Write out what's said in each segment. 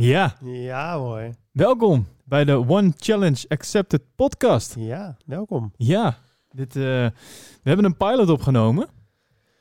Ja, Ja, mooi. welkom bij de One Challenge Accepted podcast. Ja, welkom. Ja, dit, eh, we hebben een pilot opgenomen.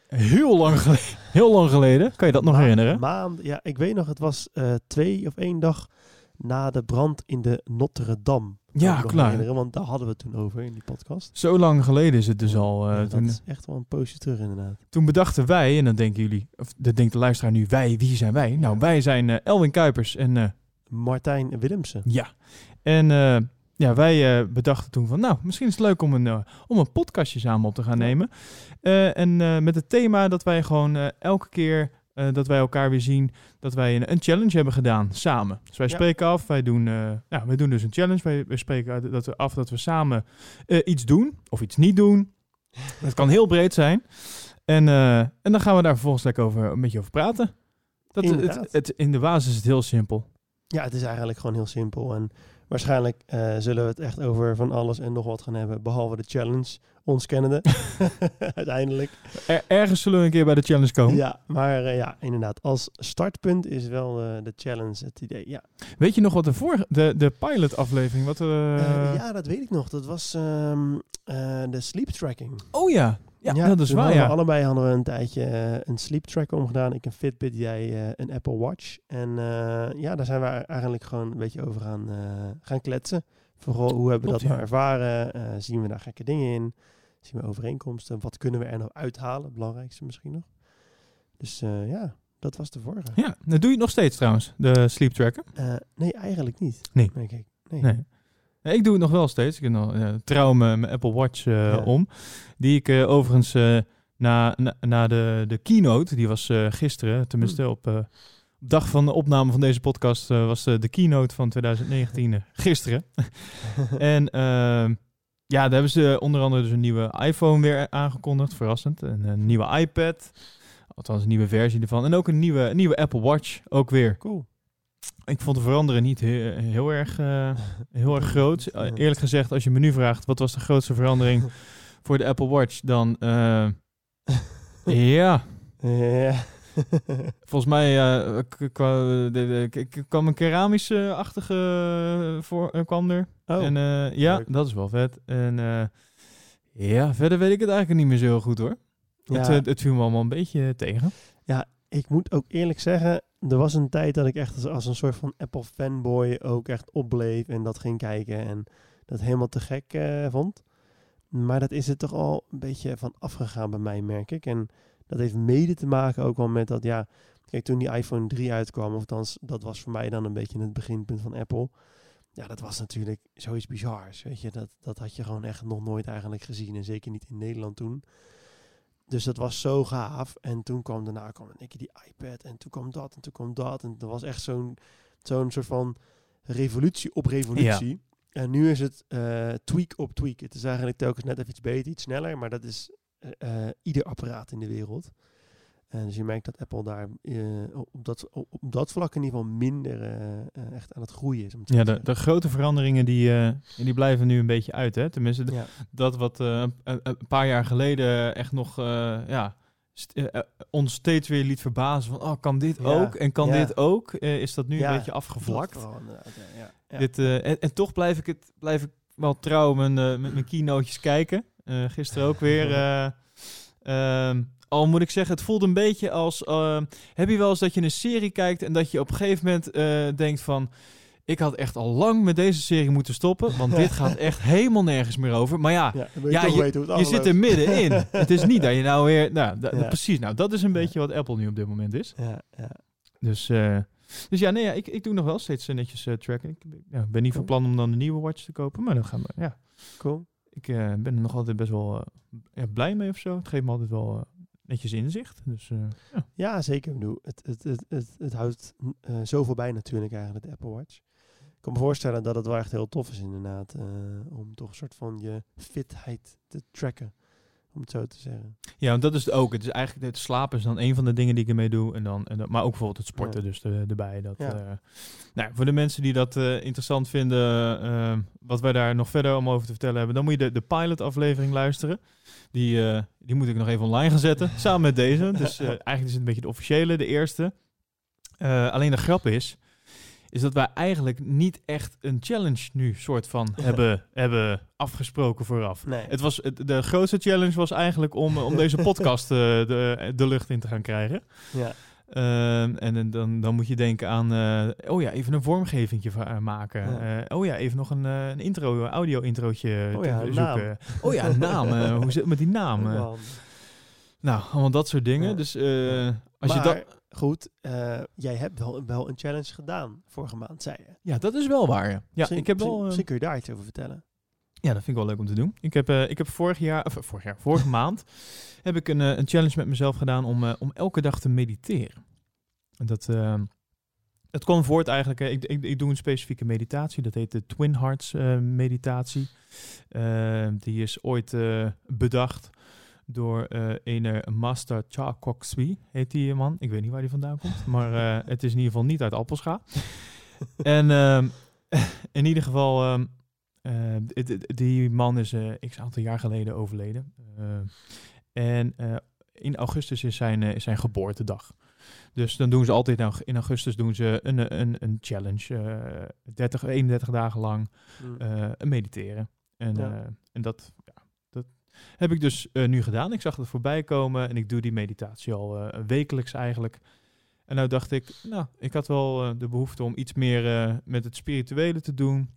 Heel lang, geleden, heel lang geleden. Kan je dat nog herinneren? Maand, ja, ik weet nog, het was eh, twee of één dag na de brand in de Notre Dame. Ja, klaar. herinneren, Want daar hadden we het toen over in die podcast. Zo lang geleden is het dus al. Ja, dat toen, is echt wel een poosje terug inderdaad. toen bedachten wij, en dan denken jullie, of dat denkt de luisteraar nu, wij, wie zijn wij? Nou, wij zijn eh, Elwin Kuipers en eh, Martijn Willemsen. ja. En ja, wij bedachten toen van, nou, misschien is het leuk om een, om een podcastje samen op te gaan nemen. En met het thema dat wij gewoon elke keer eh, dat wij elkaar weer zien, dat wij een, een challenge hebben gedaan samen. Dus wij Ja. spreken af, wij doen, eh, ja, wij doen dus een challenge. Wij, wij spreken dat we af dat we samen eh, iets doen of iets niet doen. Het kan heel breed zijn. En, en dan gaan we daar vervolgens lekker over, een beetje over praten. Dat, het, het, in de basis is het heel simpel. Ja, het is eigenlijk gewoon heel simpel. En waarschijnlijk eh, zullen we het echt over van alles en nog wat gaan hebben. Behalve de challenge, ons kennende. Uiteindelijk. Er- ergens zullen we een keer bij de challenge komen. Ja, maar eh, ja, inderdaad. Als startpunt is wel eh, de challenge het idee. Ja. Weet je nog wat de vorige, de, de pilot aflevering, wat ja, dat weet ik nog. Dat was ehm, eh, de sleep tracking. Oh ja, ja, dat is waar, ja. we allebei hadden we een tijdje eh, een sleep tracker omgedaan. Ik een Fitbit, jij eh, een Apple Watch. En eh, ja, daar zijn we eigenlijk gewoon een beetje over gaan, eh, gaan kletsen. Vooral hoe hebben we dat nou ja. ervaren? Eh, zien we daar gekke dingen in? Zien we overeenkomsten? Wat kunnen we er nou uithalen? Het belangrijkste misschien nog. Dus eh, ja, dat was de vorige. Ja, dat doe je het nog steeds trouwens, de sleep tracker. Eh, nee, eigenlijk niet. Nee. Nee. Ik doe het nog wel steeds. Ik heb nog ja, trouw mijn mijn Apple Watch eh, Ja. om. Die ik eh, overigens eh, na, na, na de, de keynote, die was gisteren, tenminste Hmm. op, dag van de opname van deze podcast, was de keynote van 2019 eh, gisteren. en ehm, ja, daar hebben ze onder andere dus een nieuwe iPhone weer aangekondigd, verrassend. En een nieuwe iPad, althans een nieuwe versie ervan. En ook een nieuwe, een nieuwe Apple Watch, ook weer. Cool. Ik vond de veranderen niet he- heel erg, eh, heel erg groot. Eh, eerlijk gezegd, als je me nu vraagt wat was de grootste verandering voor de Apple Watch, dan eh, ja, Ja. volgens mij kwam een keramische-achtige voor kwam er. Oh, en ja, leuk. dat is wel vet. En ja, verder weet ik het eigenlijk niet meer zo heel goed hoor. Het, ja. het viel me allemaal een beetje tegen. ik moet ook eerlijk zeggen, er was een tijd dat ik echt als, als een soort van Apple fanboy ook echt opbleef en dat ging kijken en dat helemaal te gek eh, vond. Maar dat is er toch al een beetje van afgegaan bij mij, merk ik. En dat heeft mede te maken ook wel met dat, ja, kijk, toen die iPhone 3 uitkwam, of althans, dat was voor mij dan een beetje het beginpunt van Apple. Ja, dat was natuurlijk zoiets bizars, weet je. Dat, dat had je gewoon echt nog nooit eigenlijk gezien en zeker niet in Nederland toen. Dus dat was zo gaaf. En toen kwam daarna kwam een keer die iPad. En toen kwam dat en toen kwam dat. En dat was echt zo'n zo'n soort van revolutie op revolutie. En nu is het eh, tweak op tweak. Het is eigenlijk telkens net even iets beter, iets sneller. Maar dat is eh, eh, ieder apparaat in de wereld. En dus je merkt dat Apple daar eh, op, dat, op, dat vlak in ieder geval minder eh, eh, echt aan het groeien is. Om Ja, de, de grote veranderingen die, die blijven nu een beetje uit. Hè? Tenminste. Ja. dat wat een, een- paar jaar geleden echt nog ja, ons steeds weer liet verbazen van, oh, kan dit Ja, ook en kan ja. dit ook? Is dat nu een beetje afgevlakt? Vooral. Dit, en, en toch blijf ik het blijf ik wel trouw mijn, met mijn keynotejes kijken. Gisteren ook weer. eh, ehm, al moet ik zeggen, het voelt een beetje als... ehm, heb je wel eens dat je een serie kijkt en dat je op een gegeven moment eh, denkt van... Ik had echt al lang met deze serie moeten stoppen, want dit gaat echt helemaal nergens meer over. Maar ja, Ja, je- je zit er middenin. het is niet dat je nou weer... Nou, Ja. precies. Nou, dat is een beetje wat Apple nu op dit moment is. Ja, ja. Dus, eh, dus ja, nee, ja, ik, ik doe nog wel steeds eh, netjes eh, tracken. Ik ja, ben niet van plan om dan een nieuwe watch te kopen, maar dan gaan we... Ja, Cool. ik eh, ben er nog altijd best wel eh, blij mee of zo. Het geeft me altijd wel eh, netjes inzicht. Dus eh, ja. Ja, zeker. Ik bedoel, het, het, het, het, het houdt eh, zoveel bij natuurlijk eigenlijk, de Apple Watch. Ik kan me voorstellen dat het wel echt heel tof is inderdaad, eh, om toch een soort van je fitheid te tracken, om het zo te zeggen. ja, want dat is het ook. Het is eigenlijk het slapen is dan een van de dingen die ik ermee doe. En dan, en dan, maar ook bijvoorbeeld het sporten Ja. dus er- erbij. Dat, Ja. nou, voor de mensen die dat interessant vinden, wat wij daar nog verder om over te vertellen hebben, dan moet je de, de pilot aflevering luisteren. Die, eh, die moet ik nog even online gaan zetten, samen met deze. Dus eh, eigenlijk is het een beetje de officiële, de eerste. Eh, alleen de grap is, is dat wij eigenlijk niet echt een challenge nu soort van hebben, hebben afgesproken vooraf. Nee. Het was, het, de grootste challenge was eigenlijk om, om deze podcast de, de lucht in te gaan krijgen. ja. Ehm, en dan, dan moet je denken aan, eh, oh ja, even een vormgevingje va- eh, maken. Ja. Eh, oh ja, even nog een, een intro, audio-introotje Oh te ja, zoeken. Oh ja, naam. hoe zit het met die naam? Nou, allemaal dat soort dingen. Ja. Dus als maar je dat... goed, jij hebt wel, wel een challenge gedaan vorige maand, zei je. Ja, dat is wel waar. Ja, Misschien- ik heb wel... misschien, misschien kun je daar iets over vertellen. Ja, dat vind ik wel leuk om te doen. Ik heb, ik heb vorig jaar, of vorig jaar, vorige maand, heb ik een, eh, een challenge met mezelf gedaan om, eh, om elke dag te mediteren. En dat, eh, het kwam voort eigenlijk, eh, ik, ik, ik doe een specifieke meditatie, dat heet de Twin Hearts meditatie. Eh, die is ooit bedacht door eh een Master Cha Kok Sui, heet die man. Ik weet niet waar die vandaan komt, maar het is in ieder geval niet uit Appelscha. en ehm, in ieder geval... ehm, d- die man is eh x aantal jaar geleden overleden. Eh, en eh, in augustus is zijn, eh, is zijn geboortedag. Dus dan doen ze altijd in aug- in augustus doen ze een, een, een challenge. eh 30, 31 dagen lang Mm. eh, mediteren. En, Ja. eh, en dat, ja, dat heb ik dus eh, nu gedaan. Ik zag het voorbij komen en ik doe die meditatie al eh, wekelijks eigenlijk. En nou dacht ik, nou, ik had wel eh, de behoefte om iets meer eh, met het spirituele te doen.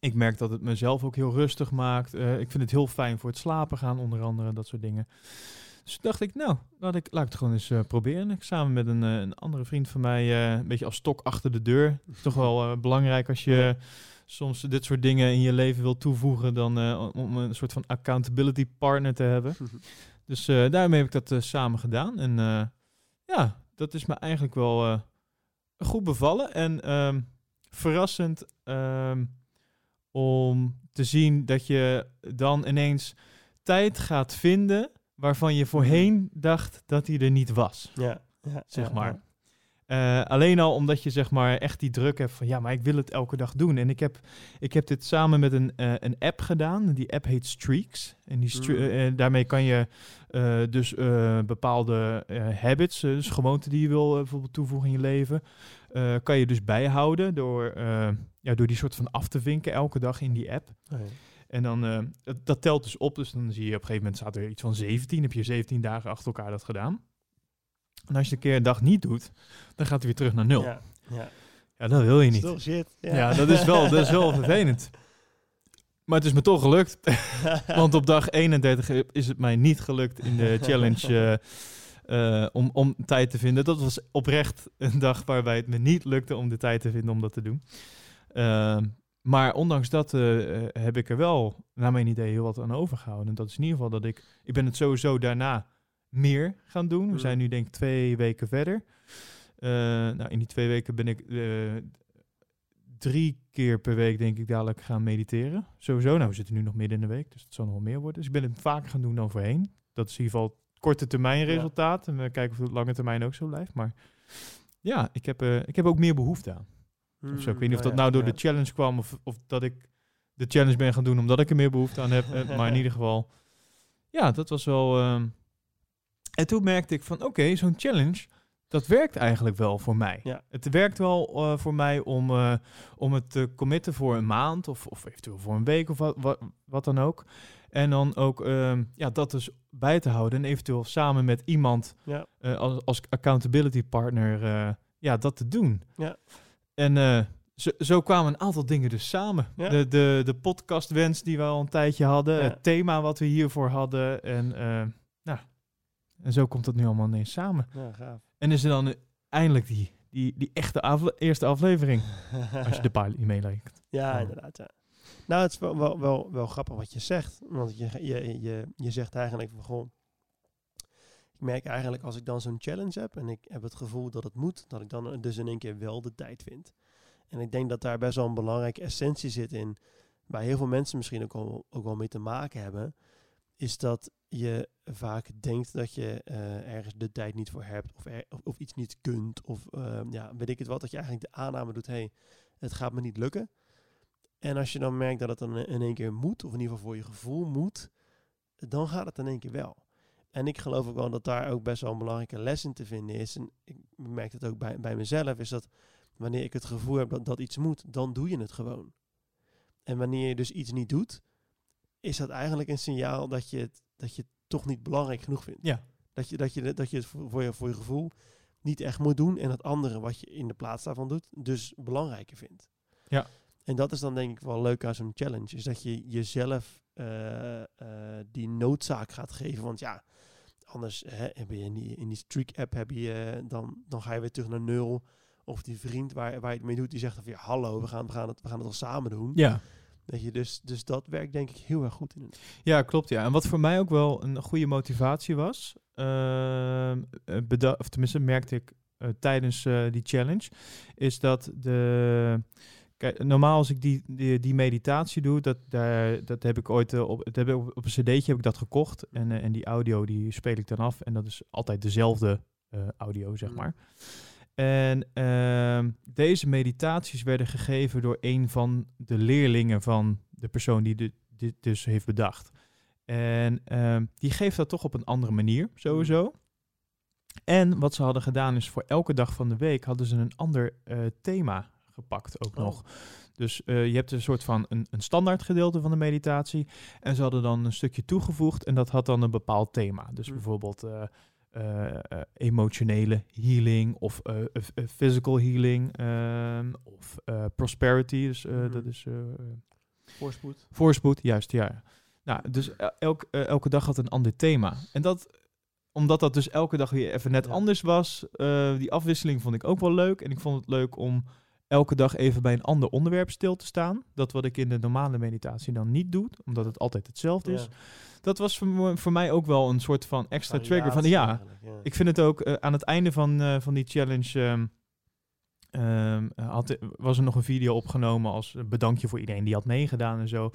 Ik merk dat het mezelf ook heel rustig maakt. Eh, ik vind het heel fijn voor het slapen gaan, onder andere, dat soort dingen. Dus dacht ik, nou, laat ik, laat ik het gewoon eens eh, proberen. Ik samen met een, eh, een andere vriend van mij, een beetje als stok achter de deur. Is toch wel belangrijk als je soms dit soort dingen in je leven wil toevoegen, dan om een soort van accountability partner te hebben. Dus daarmee heb ik dat samen gedaan. En ja, dat is me eigenlijk wel goed bevallen. En ehm, verrassend ehm, om te zien dat je dan ineens tijd gaat vinden waarvan je voorheen dacht dat hij er niet was. ja, ja, zeg maar. Eh, alleen al omdat je zeg maar echt die druk hebt van ja, maar ik wil het elke dag doen. En ik heb, ik heb dit samen met een, eh, een app gedaan. Die app heet Streaks. En die stre- Mm. eh, daarmee kan je dus bepaalde habits, dus gewoonten die je wil bijvoorbeeld toevoegen in je leven, kan je dus bijhouden door, ja, door die soort van af te vinken elke dag in die app. Oh, ja. En dan, dat, dat telt dus op. Dus dan zie je op een gegeven moment staat er iets van 17. Heb je 17 dagen achter elkaar dat gedaan. En als je een keer een dag niet doet, dan gaat het weer terug naar nul. Ja, Ja, ja. dat wil je niet. Shit. Ja, dat, is wel, dat is wel vervelend. Maar het is me toch gelukt. Want op dag 31 is het mij niet gelukt in de challenge eh, eh, om, om tijd te vinden. Dat was oprecht een dag waarbij het me niet lukte om de tijd te vinden om dat te doen. Ehm, maar ondanks dat eh, eh, heb ik er wel, naar mijn idee, heel wat aan overgehouden. En dat is in ieder geval dat ik... Ik ben het sowieso daarna meer gaan doen. We Mm. zijn nu denk ik twee weken verder. Eh, nou, in die twee weken ben ik eh, drie keer per week denk ik dadelijk gaan mediteren. Sowieso. Nou, we zitten nu nog midden in de week, dus het zal nog wel meer worden. Dus ik ben het vaker gaan doen dan voorheen. Dat is in ieder geval korte termijn resultaat. En we kijken of het lange termijn ook zo blijft. Maar ja, ik heb, eh, ik heb ook meer behoefte aan. Of zo. Ik weet niet of dat nou door de challenge kwam of, of dat ik de challenge ben gaan doen omdat ik er meer behoefte aan heb. Maar in ieder geval, ja, dat was wel. ehm, En toen merkte ik van, oké, zo'n challenge, dat werkt eigenlijk wel voor mij. Ja. Het werkt wel eh, voor mij om, eh, om het te committen voor een maand of, of eventueel voor een week of wat, wat, wat dan ook. En dan ook ehm, ja, dat dus bij te houden en eventueel samen met iemand Ja. eh, als, als accountability partner ja, dat te doen. Ja. En zo, zo kwamen een aantal dingen dus samen. Ja. De, de, de podcastwens die we al een tijdje hadden, Ja. het thema wat we hiervoor hadden. En, en zo komt dat nu allemaal ineens samen. Ja, gaaf. En is er dan eindelijk die, die, die echte afle- eerste aflevering, als je de pilot niet meerekent. Ja, Ja. inderdaad. Ja. Nou, het is wel, wel, wel, wel grappig wat je zegt. Want je, je, je, je zegt eigenlijk van, goh, ik merk eigenlijk als ik dan zo'n challenge heb en ik heb het gevoel dat het moet, dat ik dan dus in één keer wel de tijd vind. En ik denk dat daar best wel een belangrijke essentie zit in, waar heel veel mensen misschien ook wel, ook wel mee te maken hebben, is dat je vaak denkt dat je eh, ergens de tijd niet voor hebt of, of, iets niet kunt of eh, ja, weet ik het wat, dat je eigenlijk de aanname doet, hey, het gaat me niet lukken. En als je dan merkt dat het dan in één keer moet, of in ieder geval voor je gevoel moet, dan gaat het in één keer wel. En ik geloof ook wel dat daar ook best wel een belangrijke les in te vinden is. En ik merk het ook bij, bij mezelf, is dat Wanneer ik het gevoel heb dat, dat iets moet, dan doe je het gewoon. En wanneer je dus iets niet doet, is dat eigenlijk een signaal dat je het, dat je het toch niet belangrijk genoeg vindt. Ja. Dat je, dat je, dat je het voor, je, voor je gevoel niet echt moet doen en het andere wat je in de plaats daarvan doet, dus belangrijker vindt. Ja. En dat is dan denk ik wel leuk aan zo'n challenge, is dat je jezelf eh, eh, die noodzaak gaat geven. Want ja, anders hè, heb je in die, in die streak app heb je, eh, dan, dan ga je weer terug naar nul. Of die vriend waar, waar je het mee doet, die zegt van ja, hallo, we gaan, we gaan, het, we gaan het al samen doen. Ja. Weet je, dus, dus dat werkt denk ik heel erg goed in het. Ja, klopt. Ja. En wat voor mij ook wel een goede motivatie was, ehm, eh, of tenminste merkte ik eh, tijdens eh, die challenge, is dat de. Kijk, normaal als ik die, die, die meditatie doe, dat, daar, dat heb ik ooit op, dat heb ik op, op een cd'tje heb ik dat gekocht. En, en die audio die speel ik dan af. En dat is altijd dezelfde audio, zeg Mm. En ehm, deze meditaties werden gegeven door een van de leerlingen van de persoon die dit dus heeft bedacht. En ehm, die geeft dat toch op een andere manier, sowieso. En wat ze hadden gedaan is voor elke dag van de week hadden ze een ander eh, thema gepakt ook Oh. nog. Dus eh, je hebt een soort van een, een standaard gedeelte van de meditatie. En ze hadden dan een stukje toegevoegd en dat had dan een bepaald thema. Dus Hm. bijvoorbeeld eh, emotionele healing of eh, eh, eh, physical healing ehm, of eh, prosperity. Dus eh, Mhm. dat is eh, Voorspoed. Voorspoed, juist, ja. Nou, dus el- elk, eh, elke dag had een ander thema. En dat, omdat dat dus elke dag weer even net Ja. anders was, eh, die afwisseling vond ik ook wel leuk. En ik vond het leuk om elke dag even bij een ander onderwerp stil te staan. Dat wat ik in de normale meditatie dan niet doe, omdat het altijd hetzelfde is. Dat was voor, mij ook wel een soort van extra trigger. Van ja, ik vind het ook eh, aan het einde van, eh, van die challenge. ehm, ehm, had, was er nog een video opgenomen als bedankje voor iedereen die had meegedaan en zo.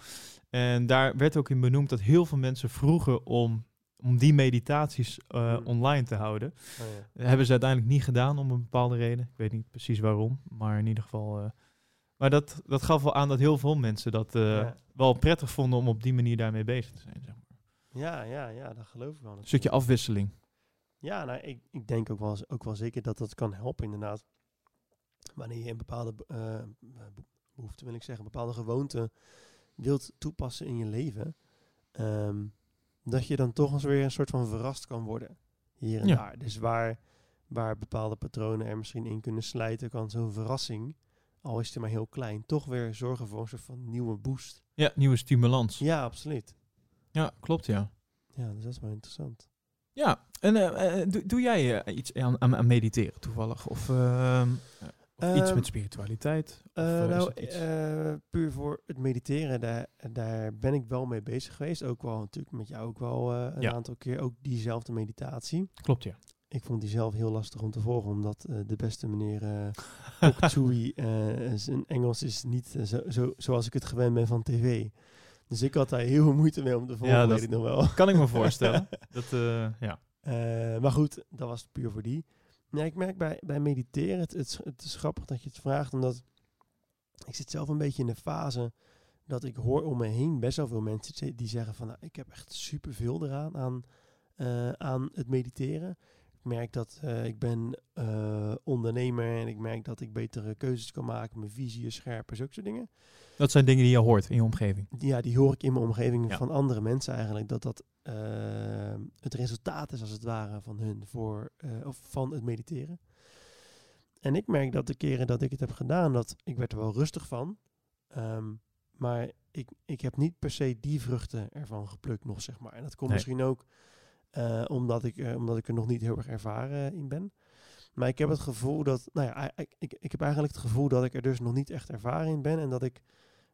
En daar werd ook in benoemd dat heel veel mensen vroegen om, om die meditaties eh, Hmm. online te houden. Oh, ja. Hebben ze uiteindelijk niet gedaan om een bepaalde reden. Ik weet niet precies waarom, maar in ieder geval. eh, maar dat, dat gaf wel aan dat heel veel mensen dat eh, Ja. wel prettig vonden om op die manier daarmee bezig te zijn. Zeg maar. Ja, ja, ja, dat geloof ik wel. Een stukje afwisseling. Ja, nou, ik, ik denk ook wel, ook wel zeker dat dat kan helpen, inderdaad. Wanneer je een bepaalde eh, be- behoefte, wil ik zeggen, een bepaalde gewoonte wilt toepassen in je leven, ehm, dat je dan toch eens weer een soort van verrast kan worden. Hier en Ja. daar. Dus waar, waar bepaalde patronen er misschien in kunnen slijten, kan zo'n verrassing, al is het maar heel klein, toch weer zorgen voor een soort van nieuwe boost. Ja, nieuwe stimulans. Ja, absoluut. Ja, klopt ja. Ja, dus dat is wel interessant. Ja, en eh, eh, doe, doe jij eh, iets aan, aan, aan mediteren toevallig? Of, ehm, of iets Ehm, met spiritualiteit? Of, Eh, eh, nou, eh, puur voor het mediteren, daar, daar ben ik wel mee bezig geweest. Ook wel natuurlijk met jou ook wel een Ja. aantal keer. Ook diezelfde meditatie. Klopt ja. Ik vond die zelf heel lastig om te volgen, omdat de beste meneer eh, zijn Engels is niet zo, zo, zoals ik het gewend ben van tv. Dus ik had daar heel veel moeite mee om te volgen, Ja, weet dat- ik nog wel. Kan ik me voorstellen. dat, ja. Maar goed, dat was puur voor die. Nee, ik merk bij, bij mediteren, het, het, is- het is grappig dat je het vraagt, omdat ik zit zelf een beetje in de fase dat ik hoor om me heen best wel veel mensen die zeggen van, nou, ik heb echt superveel eraan aan, eh, aan het mediteren. Ik merk dat eh, ik ben eh, ondernemer en ik merk dat ik betere keuzes kan maken, mijn visie is scherper, zulke soort dingen. Dat zijn dingen die je hoort in je omgeving. Ja, die hoor ik in mijn omgeving Ja. van andere mensen eigenlijk. Dat dat eh, het resultaat is als het ware van hun voor, eh, of van het mediteren. En ik merk dat de keren dat ik het heb gedaan, dat ik werd er wel rustig van. Ehm, maar ik, ik heb niet per se die vruchten ervan geplukt nog, zeg maar. En dat komt Nee. misschien ook eh, omdat, ik, eh, omdat ik er nog niet heel erg ervaren in ben. Maar ik heb het gevoel dat, nou ja, ik, ik, ik heb eigenlijk het gevoel dat ik er dus nog niet echt ervaren in ben. En dat ik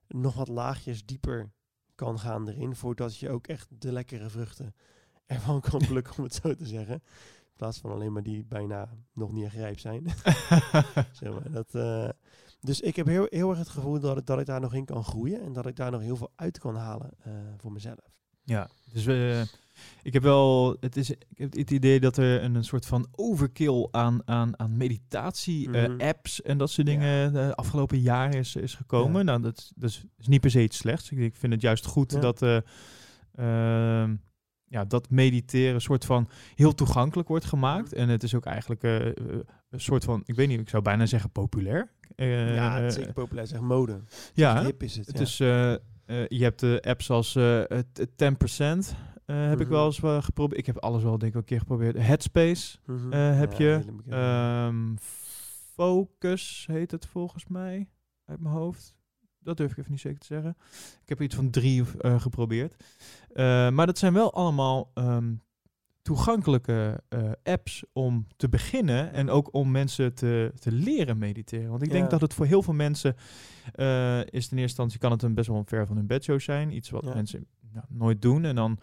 nog wat laagjes dieper kan gaan erin. Voordat je ook echt de lekkere vruchten ervan kan plukken, om het zo te zeggen. In plaats van alleen maar die bijna nog niet echt rijp zijn. zeg maar, dat, eh, dus ik heb heel, heel erg het gevoel dat ik, dat ik daar nog in kan groeien. En dat ik daar nog heel veel uit kan halen eh, voor mezelf. Ja, dus eh, ik heb wel het, is, ik heb het idee dat er een, een soort van overkill aan, aan, aan meditatie-apps Mhm. en dat soort dingen de afgelopen jaren is, is gekomen. Ja. Nou, dat, is- dat is, is niet per se iets slechts. Ik, ik vind het juist goed Ja. dat, eh, ehm, ja, dat mediteren een soort van heel toegankelijk wordt gemaakt. Mhm. En het is ook eigenlijk eh, eh, een soort van, ik weet niet, ik zou bijna zeggen populair. Eh, ja, het is eh, zeker populair, zeg mode. ja? Hip is het. Het is, eh, eh, je hebt de apps als eh, het 10%. eh, heb ik Mhm. wel eens geprobeerd. Ik heb alles wel denk ik een keer geprobeerd. Headspace Mhm. eh, heb Ja, je. Ehm, Focus heet het volgens mij. Uit mijn hoofd. Dat durf ik even niet zeker te zeggen. Ik heb er iets van drie eh, geprobeerd. Eh, maar dat zijn wel allemaal ehm, toegankelijke eh, apps om te beginnen. En ook om mensen te, te leren mediteren. Want ik denk Ja. dat het voor heel veel mensen eh, is in eerste instantie kan het een best wel een ver van hun bedshow zijn. Iets wat Ja. mensen nou, nooit doen. En dan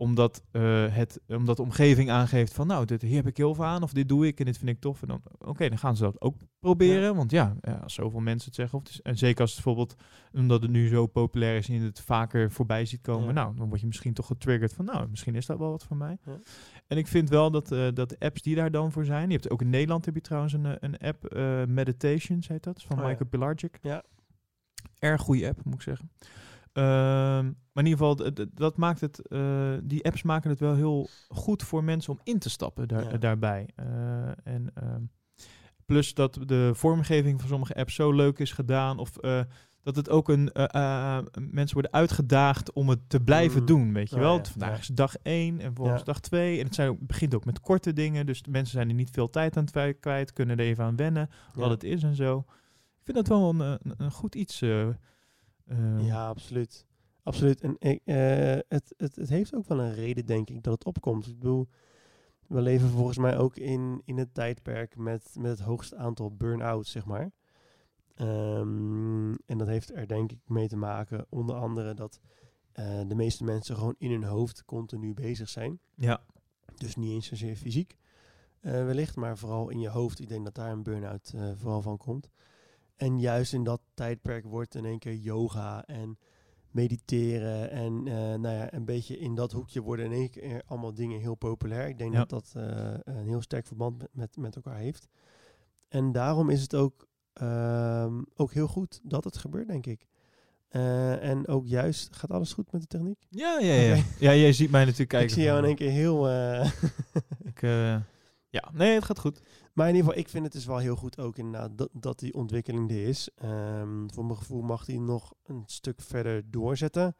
omdat, eh, het, omdat de omgeving aangeeft van nou, dit, hier heb ik heel veel aan of dit doe ik en dit vind ik tof. En dan, oké, dan gaan ze dat ook proberen. Want ja, als zoveel mensen het zeggen. Of het is, en zeker als het bijvoorbeeld, omdat het nu zo populair is en je het vaker voorbij ziet komen. Ja. Nou, dan word je misschien toch getriggerd van nou, misschien is dat wel wat voor mij. Ja. En ik vind wel dat, eh, dat de apps die daar dan voor zijn. Je hebt ook in Nederland heb je trouwens een, eh, een app, eh, Meditations heet dat, van Oh. Michael Pilarczyk. Ja. Erg goede app, moet ik zeggen. Ehm, maar in ieder geval, dat maakt het, eh, die apps maken het wel heel goed voor mensen om in te stappen daar, Ja. daarbij. Eh, en ehm, plus dat de vormgeving van sommige apps zo leuk is gedaan, of eh, dat het ook een mensen worden uitgedaagd om het te blijven Mm. doen, weet je Oh, wel. ja, Vandaag ja. is dag 1 en volgens Ja. dag 2. En het, zijn, het begint ook met korte dingen, dus de mensen zijn er niet veel tijd aan twi- kwijt, kunnen er even aan wennen wat het is en zo. Ik vind dat wel een, een, een goed iets. Eh, Ja, absoluut. Absoluut. En ik, eh, het, het, het heeft ook wel een reden, denk ik, dat het opkomt. Ik bedoel, we leven volgens mij ook in, in het tijdperk met, met het hoogste aantal burn-outs, zeg maar. Ehm, en dat heeft er denk ik mee te maken, onder andere dat eh, de meeste mensen gewoon in hun hoofd continu bezig zijn. ja. Dus niet eens zozeer fysiek eh, wellicht, maar vooral in je hoofd. Ik denk dat daar een burn-out vooral van komt. En juist in dat tijdperk wordt in één keer yoga en mediteren en eh, nou ja, een beetje in dat hoekje worden in één keer allemaal dingen heel populair. Ik denk Ja. dat dat eh, een heel sterk verband met, met, met elkaar heeft. En daarom is het ook, ehm, ook heel goed dat het gebeurt, denk ik. Eh, en ook juist, gaat alles goed met de techniek? Ja, ja, ja. Ja, jij ziet mij natuurlijk kijken. ik zie jou in één keer heel... Ik, ja, nee, het gaat goed. Maar in ieder geval, ik vind het dus wel heel goed ook inderdaad dat, dat die ontwikkeling er is. Ehm, voor mijn gevoel mag die nog een stuk verder doorzetten.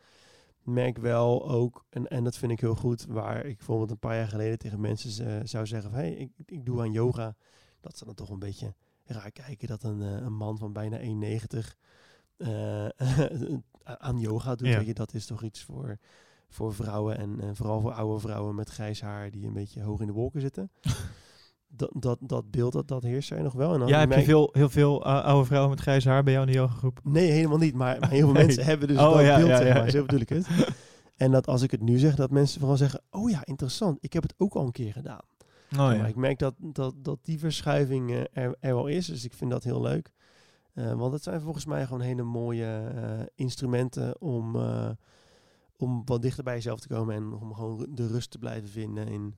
Merk wel ook, en, en dat vind ik heel goed, waar ik bijvoorbeeld een paar jaar geleden tegen mensen eh, zou zeggen van, hey, ik, ik doe aan yoga. Dat ze dan toch een beetje raar kijken dat een, eh, een man van bijna 1,90 eh, aan yoga doet. Ja. Weet je, dat is toch iets voor, voor vrouwen en, en vooral voor oude vrouwen met grijs haar die een beetje hoog in de wolken zitten. dat, dat, dat beeld, dat, dat heerst er nog wel. En dan Ja, heb je veel, heel veel uh, oude vrouwen met grijs haar bij jou in de yogagroep? Nee, helemaal niet. Maar, maar heel veel Nee. mensen hebben dus Oh, dat ja, beeld, ja, zeg ja, maar. Zo bedoel ik het. En dat als ik het nu zeg, dat mensen vooral zeggen... Oh ja, interessant. Ik heb het ook al een keer gedaan. Oh Maar ja. ik merk dat, dat, dat die verschuiving eh, er, er wel is. Dus ik vind dat heel leuk. Eh, want het zijn volgens mij gewoon hele mooie eh, instrumenten om, eh, om wat dichter bij jezelf te komen. En om gewoon de rust te blijven vinden in,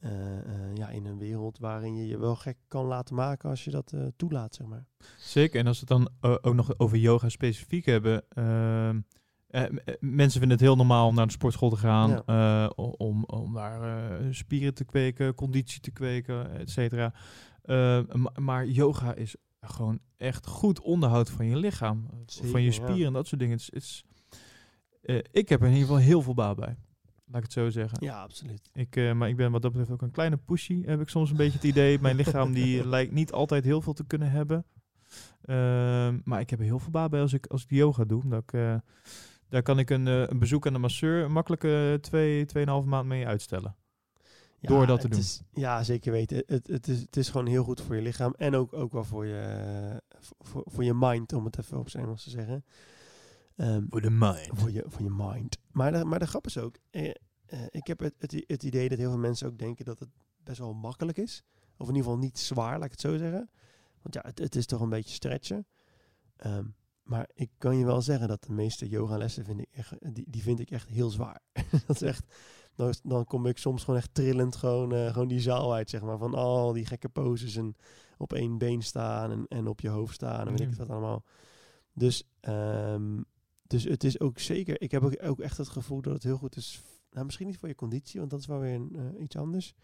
eh, eh, ja, in een wereld waarin je je wel gek kan laten maken als je dat eh, toelaat, zeg maar. Zeker. En als we het dan ook nog over yoga specifiek hebben. ehm, eh, eh, mensen vinden het heel normaal om naar de sportschool te gaan. Ja. om, om daar spieren te kweken, conditie te kweken, et cetera. Eh, ma- maar yoga is gewoon echt goed onderhoud van je lichaam. Zeker, van je spieren en dat soort dingen. Is, het is, ik heb er in ieder geval heel veel baat bij. Laat ik het zo zeggen. Ja, absoluut. Ik, eh, maar ik ben wat dat betreft ook een kleine pushy, heb ik soms een beetje het idee. Mijn lichaam die lijkt niet altijd heel veel te kunnen hebben. Ehm, maar ik heb er heel veel baat bij als ik, als ik yoga doe. Dat ik, eh, daar kan ik een, eh, een bezoek aan de masseur makkelijke twee, tweeënhalve maand mee uitstellen. Door dat te doen. Is, ja, zeker weten. Het, het, is, het is gewoon heel goed voor je lichaam en ook, ook wel voor je, voor, voor je mind, om het even op zijn Engels te zeggen. Ehm, Voor de mind. voor, je, voor je mind. Maar de, maar de grap is ook, eh, eh, ik heb het, het, het idee dat heel veel mensen ook denken dat het best wel makkelijk is. Of in ieder geval niet zwaar, laat ik het zo zeggen. Want ja, het, het is toch een beetje stretchen. Ehm, maar ik kan je wel zeggen dat de meeste yogalessen vind ik echt, die, die vind ik echt heel zwaar. dat is echt, dan, dan kom ik soms gewoon echt trillend gewoon, eh, gewoon die zaal uit, zeg maar. Van al die gekke poses en op één been staan en, en op je hoofd staan en weet ik wat allemaal. Dus, ehm, dus het is ook zeker, ik heb ook, ook echt het gevoel dat het heel goed is. Nou, misschien niet voor je conditie, want dat is wel weer een, eh, iets anders.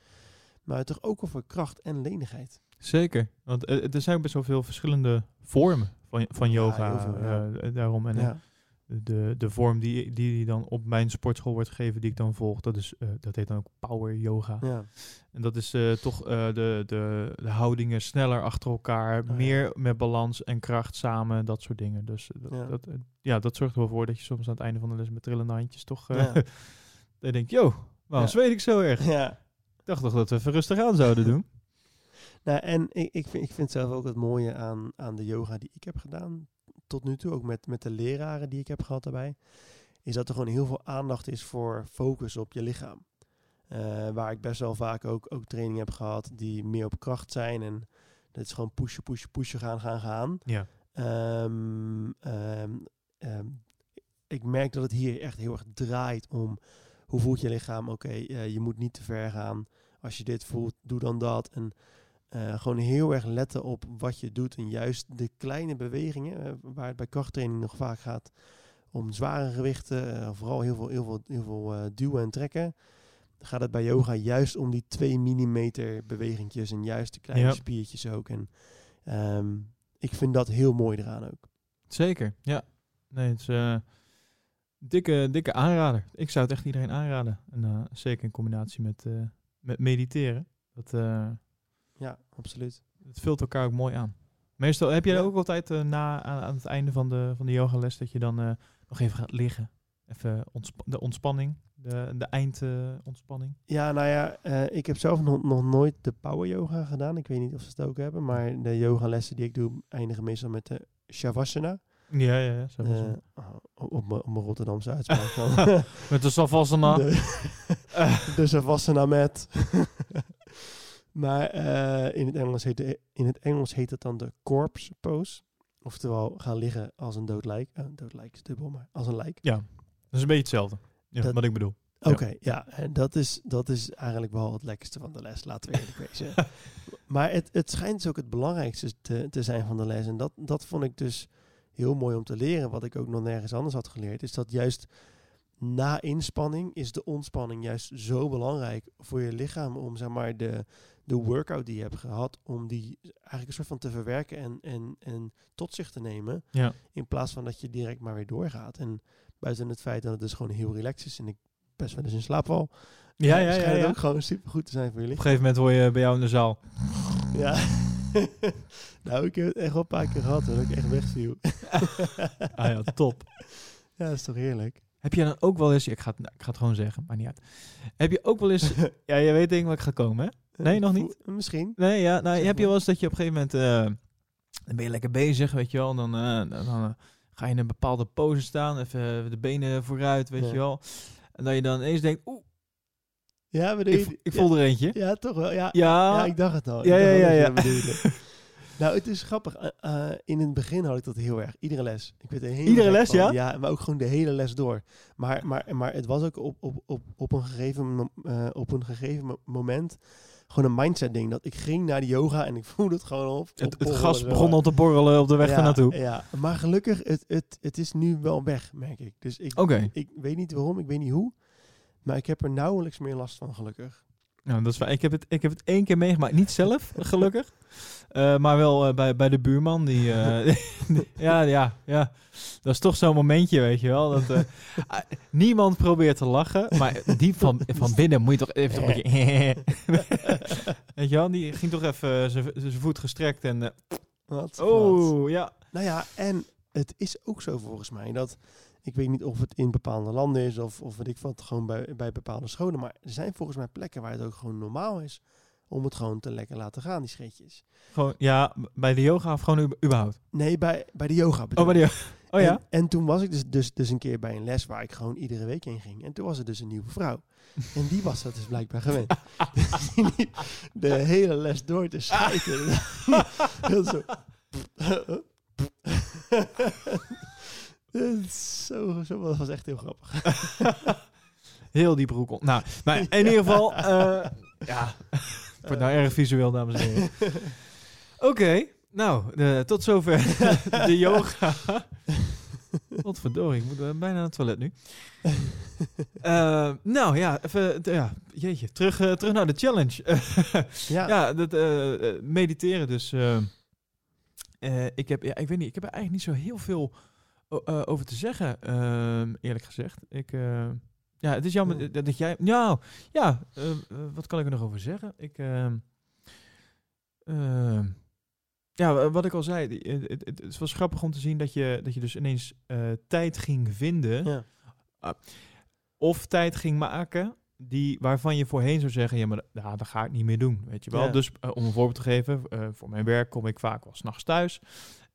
Maar toch ook voor kracht en lenigheid. Zeker. Want eh, er zijn best wel veel verschillende vormen van, van yoga. heel veel, ja. eh, daarom. En ja. De, de vorm die, die dan op mijn sportschool wordt gegeven, die ik dan volg, dat, is, eh, dat heet dan ook power yoga. ja. En dat is eh, toch eh, de, de, de houdingen sneller achter elkaar, ja. meer met balans en kracht samen, dat soort dingen. Dus dat, Ja. dat, ja, dat zorgt er wel voor dat je soms aan het einde van de les met trillende handjes toch... Ja. dan denk je, yo, waarom zweet ik zo erg? ja. Ik dacht toch dat we even rustig aan zouden doen. Nou, en ik, ik, vind, ik vind zelf ook het mooie aan, aan de yoga die ik heb gedaan tot nu toe, ook met, met de leraren die ik heb gehad daarbij, is dat er gewoon heel veel aandacht is voor focus op je lichaam. Eh, waar ik best wel vaak ook, ook training heb gehad die meer op kracht zijn en dat is gewoon pushen, pushen, pushen, gaan, gaan, gaan. Ja. Ehm, ehm, ehm, ik merk dat het hier echt heel erg draait om hoe voelt je lichaam. Oké, eh, je moet niet te ver gaan. Als je dit voelt, doe dan dat. En eh, gewoon heel erg letten op wat je doet. En juist de kleine bewegingen, eh, waar het bij krachttraining nog vaak gaat om zware gewichten, eh, vooral heel veel, heel veel, heel veel duwen en trekken. Gaat het bij yoga juist om die 2 mm bewegingjes en juist de kleine Ja. spiertjes ook. En ehm, ik vind dat heel mooi eraan ook. Zeker, ja. Nee, het is dikke, dikke aanrader. Ik zou het echt iedereen aanraden. En zeker in combinatie met, met mediteren. Dat, Ja, absoluut. het vult elkaar ook mooi aan. Meestal heb jij Ja. ook altijd eh, na aan, aan het einde van de, van de yogales dat je dan eh, nog even gaat liggen. Even de ontspanning, de, de eindontspanning. Ja, nou ja, eh, ik heb zelf nog, nog nooit de power yoga gedaan. Ik weet niet of ze het ook hebben, maar de yogalessen die ik doe eindigen meestal met de shavasana. ja, ja, ja. Eh, oh, op mijn op mijn Rotterdamse uitspraak met de savasana. De, de shavasana mat. Maar eh, in, het Engels heet de- in het Engels heet het dan de corpse pose. Oftewel gaan liggen als een dood lijk. Eh, dood lijk is dubbel, maar als een lijk. Ja, dat is een beetje hetzelfde. Ja, Dat- wat ik bedoel. Oké, ja. en dat is, dat is eigenlijk wel het lekkerste van de les, laten we eerlijk wezen. maar het, het schijnt dus ook het belangrijkste te, te zijn van de les. En dat, dat vond ik dus heel mooi om te leren, wat ik ook nog nergens anders had geleerd. Is dat juist na inspanning is de ontspanning juist zo belangrijk voor je lichaam. Om zeg maar de, de workout die je hebt gehad, om die eigenlijk een soort van te verwerken en, en, en tot zich te nemen. Ja. In plaats van dat je direct maar weer doorgaat. En buiten het feit dat het dus gewoon heel relaxed is en ik best wel eens in slaap val. Ja, eh, ja, ja. schijnt ja. ook gewoon super goed te zijn voor je Op een gegeven moment hoor je bij jou in de zaal. Ja. nou, ik heb het echt wel een paar keer gehad dat ik echt wegviel. Ah ja, top. ja, dat is toch heerlijk. Heb je dan ook wel eens, ik ga het, ik ga het gewoon zeggen, maar niet uit. Heb je ook wel eens, ja, je weet denk ik wat ik ga komen, hè? Nee, nog niet? Misschien. Nee, ja, nou, heb je wel eens dat je op een gegeven moment, eh, dan ben je lekker bezig, weet je wel, en dan, eh, dan, eh, ga je in een bepaalde pose staan, even de benen vooruit, weet Ja. je wel. En dat je dan eens denkt, oeh, Ja, bedoel ik, je- ik ja, voel er eentje. Ja, toch wel. Ja, Ja, ja, ik dacht het al. Ik Ja, ja, ja, nou, het is grappig. In het begin had ik dat heel erg. Iedere les. Ik werd er heel Iedere les, van. ja? Ja, maar ook gewoon de hele les door. Maar, maar, maar het was ook op, op, op, op, een, gegeven, op een gegeven mo- moment gewoon een mindset ding. Dat ik ging naar de yoga en ik voelde het gewoon op. het, gas begon al te borrelen op de weg ja, naartoe. Ja, maar gelukkig, het, het, het is nu wel weg, merk ik. Dus ik, ik weet niet waarom, ik weet niet hoe. Maar ik heb er nauwelijks meer last van, gelukkig. Nou, dat is fijn. Ik heb het, ik heb het één keer meegemaakt. Niet zelf, gelukkig. Eh, maar wel eh, bij, bij de buurman. Die, eh, die- ja, ja, ja. Dat is toch zo'n momentje, weet je wel. Dat, ah, niemand probeert te lachen. Maar diep van, van binnen moet je toch even een beetje... weet je wel, die ging toch even zijn zijn voet gestrekt. En, Wat? wat. oh, ja. Nou ja, en het is ook zo volgens mij dat... Ik weet niet of het in bepaalde landen is of, of weet ik wat, gewoon bij, bij bepaalde scholen. Maar er zijn volgens mij plekken waar het ook gewoon normaal is om het gewoon te lekker laten gaan, die scheetjes. Gewoon, ja, bij de yoga of gewoon überhaupt? Nee, bij, bij de yoga bedoel Oh, bij de Oh ja? En, en toen was ik dus, dus, dus een keer bij een les waar ik gewoon iedere week heen ging. En toen was er dus een nieuwe vrouw. En die was dat dus blijkbaar gewend. Dus die liep de hele les door te schijten. Heel zo. Zo, zo, dat was echt heel grappig. Heel die broek. Nou, maar in ieder geval, eh, ja, het wordt nou erg visueel, dames en heren. Oké, nou, eh, tot zover de yoga. Wat verdorie, ik moet eh, bijna naar het toilet nu. Eh, nou ja, even, ja, jeetje, terug, terug naar de challenge. ja. ja, dat mediteren dus. ik heb, ja, ik weet niet, ik heb er eigenlijk niet zo heel veel eh, over te zeggen, ehm, eerlijk gezegd. Ik, eh, ja, het is jammer Hmm. dat, jij, nou, ja, eh, wat kan ik er nog over zeggen? Ik, ehm, ehm, ja, wa- wat ik al zei, het, het, het, het was grappig om te zien dat je, dat je dus ineens tijd ging vinden Ja. of tijd ging maken die waarvan je voorheen zou zeggen, ja, maar da- ja, dat ga ik niet meer doen, weet je wel. Ja. Dus om een voorbeeld te geven, voor mijn werk kom ik vaak wel s'nachts thuis.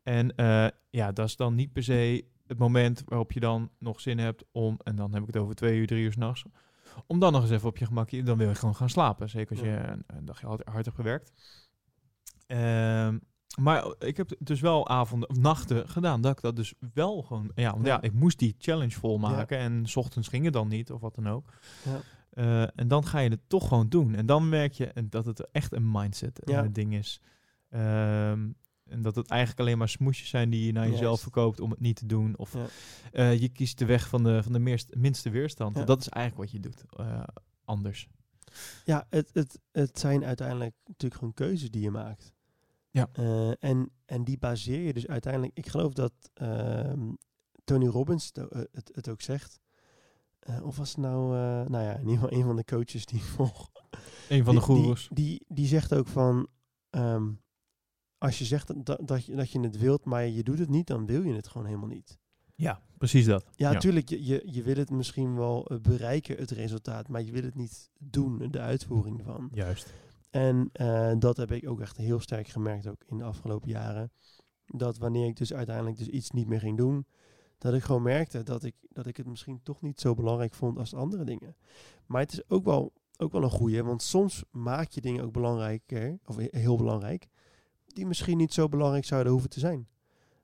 En eh, ja, dat is dan niet per se het moment waarop je dan nog zin hebt om, en dan heb ik het over twee uur, drie uur s'nachts, om dan nog eens even op je gemakje, dan wil je gewoon gaan slapen. Zeker als je een, een dagje hard, hard hebt gewerkt. Ehm, maar ik heb dus wel avonden of nachten gedaan dat ik dat dus wel gewoon... Ja, want ja, Ja. ik moest die challenge volmaken en s ochtends ging het dan niet of wat dan ook. Ja. Eh, en dan ga je het toch gewoon doen. En dan merk je dat het echt een mindset eh, ding is. Ehm, en dat het eigenlijk alleen maar smoesjes zijn die je naar jezelf verkoopt om het niet te doen. Of Ja. eh, je kiest de weg van de, van de meerst, minste weerstand. Ja. Dat is eigenlijk wat je doet. eh, anders. Ja, het, het, het zijn uiteindelijk natuurlijk gewoon keuzes die je maakt. Ja. Eh, en, en die baseer je dus uiteindelijk... Ik geloof dat ehm, Tony Robbins het, het, het ook zegt. Of was het nou... eh, nou ja, in ieder geval een van de coaches die ik volg. Een van de Die- goeroes. Die, die, zegt ook van... ehm, als je zegt dat, dat, dat, je, dat je het wilt, maar je doet het niet, dan wil je het gewoon helemaal niet. Ja, precies dat. Ja, natuurlijk, je, je, je wil het misschien wel eh, bereiken, het resultaat, maar je wil het niet doen, de uitvoering ervan. Juist. En eh, dat heb ik ook echt heel sterk gemerkt, ook in de afgelopen jaren. Dat wanneer ik dus uiteindelijk dus iets niet meer ging doen, dat ik gewoon merkte dat ik, dat ik het misschien toch niet zo belangrijk vond als de andere dingen. Maar het is ook wel, ook wel een goeie, want soms maak je dingen ook belangrijker, of he- heel belangrijk, die misschien niet zo belangrijk zouden hoeven te zijn.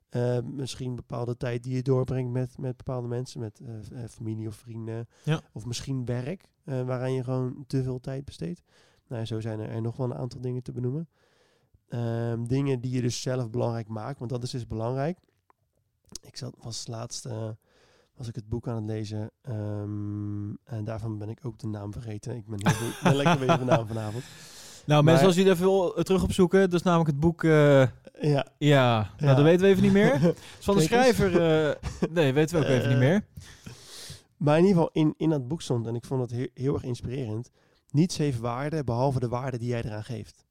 Eh, misschien bepaalde tijd die je doorbrengt met, met bepaalde mensen, met eh, eh, familie of vrienden. Ja. Of misschien werk, eh, waaraan je gewoon te veel tijd besteedt. Nou, zo zijn er, er nog wel een aantal dingen te benoemen. Ehm, dingen die je dus zelf belangrijk maakt, want dat is dus belangrijk. Ik zat, was laatst was ik het boek aan het lezen ehm, en daarvan ben ik ook de naam vergeten. Ik ben, heel ben lekker met de naam vanavond. Nou, mensen, als het even wil, eh, terug opzoeken, dat is namelijk het boek... eh, Ja, ja, nou, Ja. dat weten we even niet meer. Is van de schrijver... eh, nee, weten we ook even niet meer. Maar in ieder geval, in, in dat boek stond, en ik vond het heel, heel erg inspirerend, niets heeft waarde behalve de waarde die jij eraan geeft.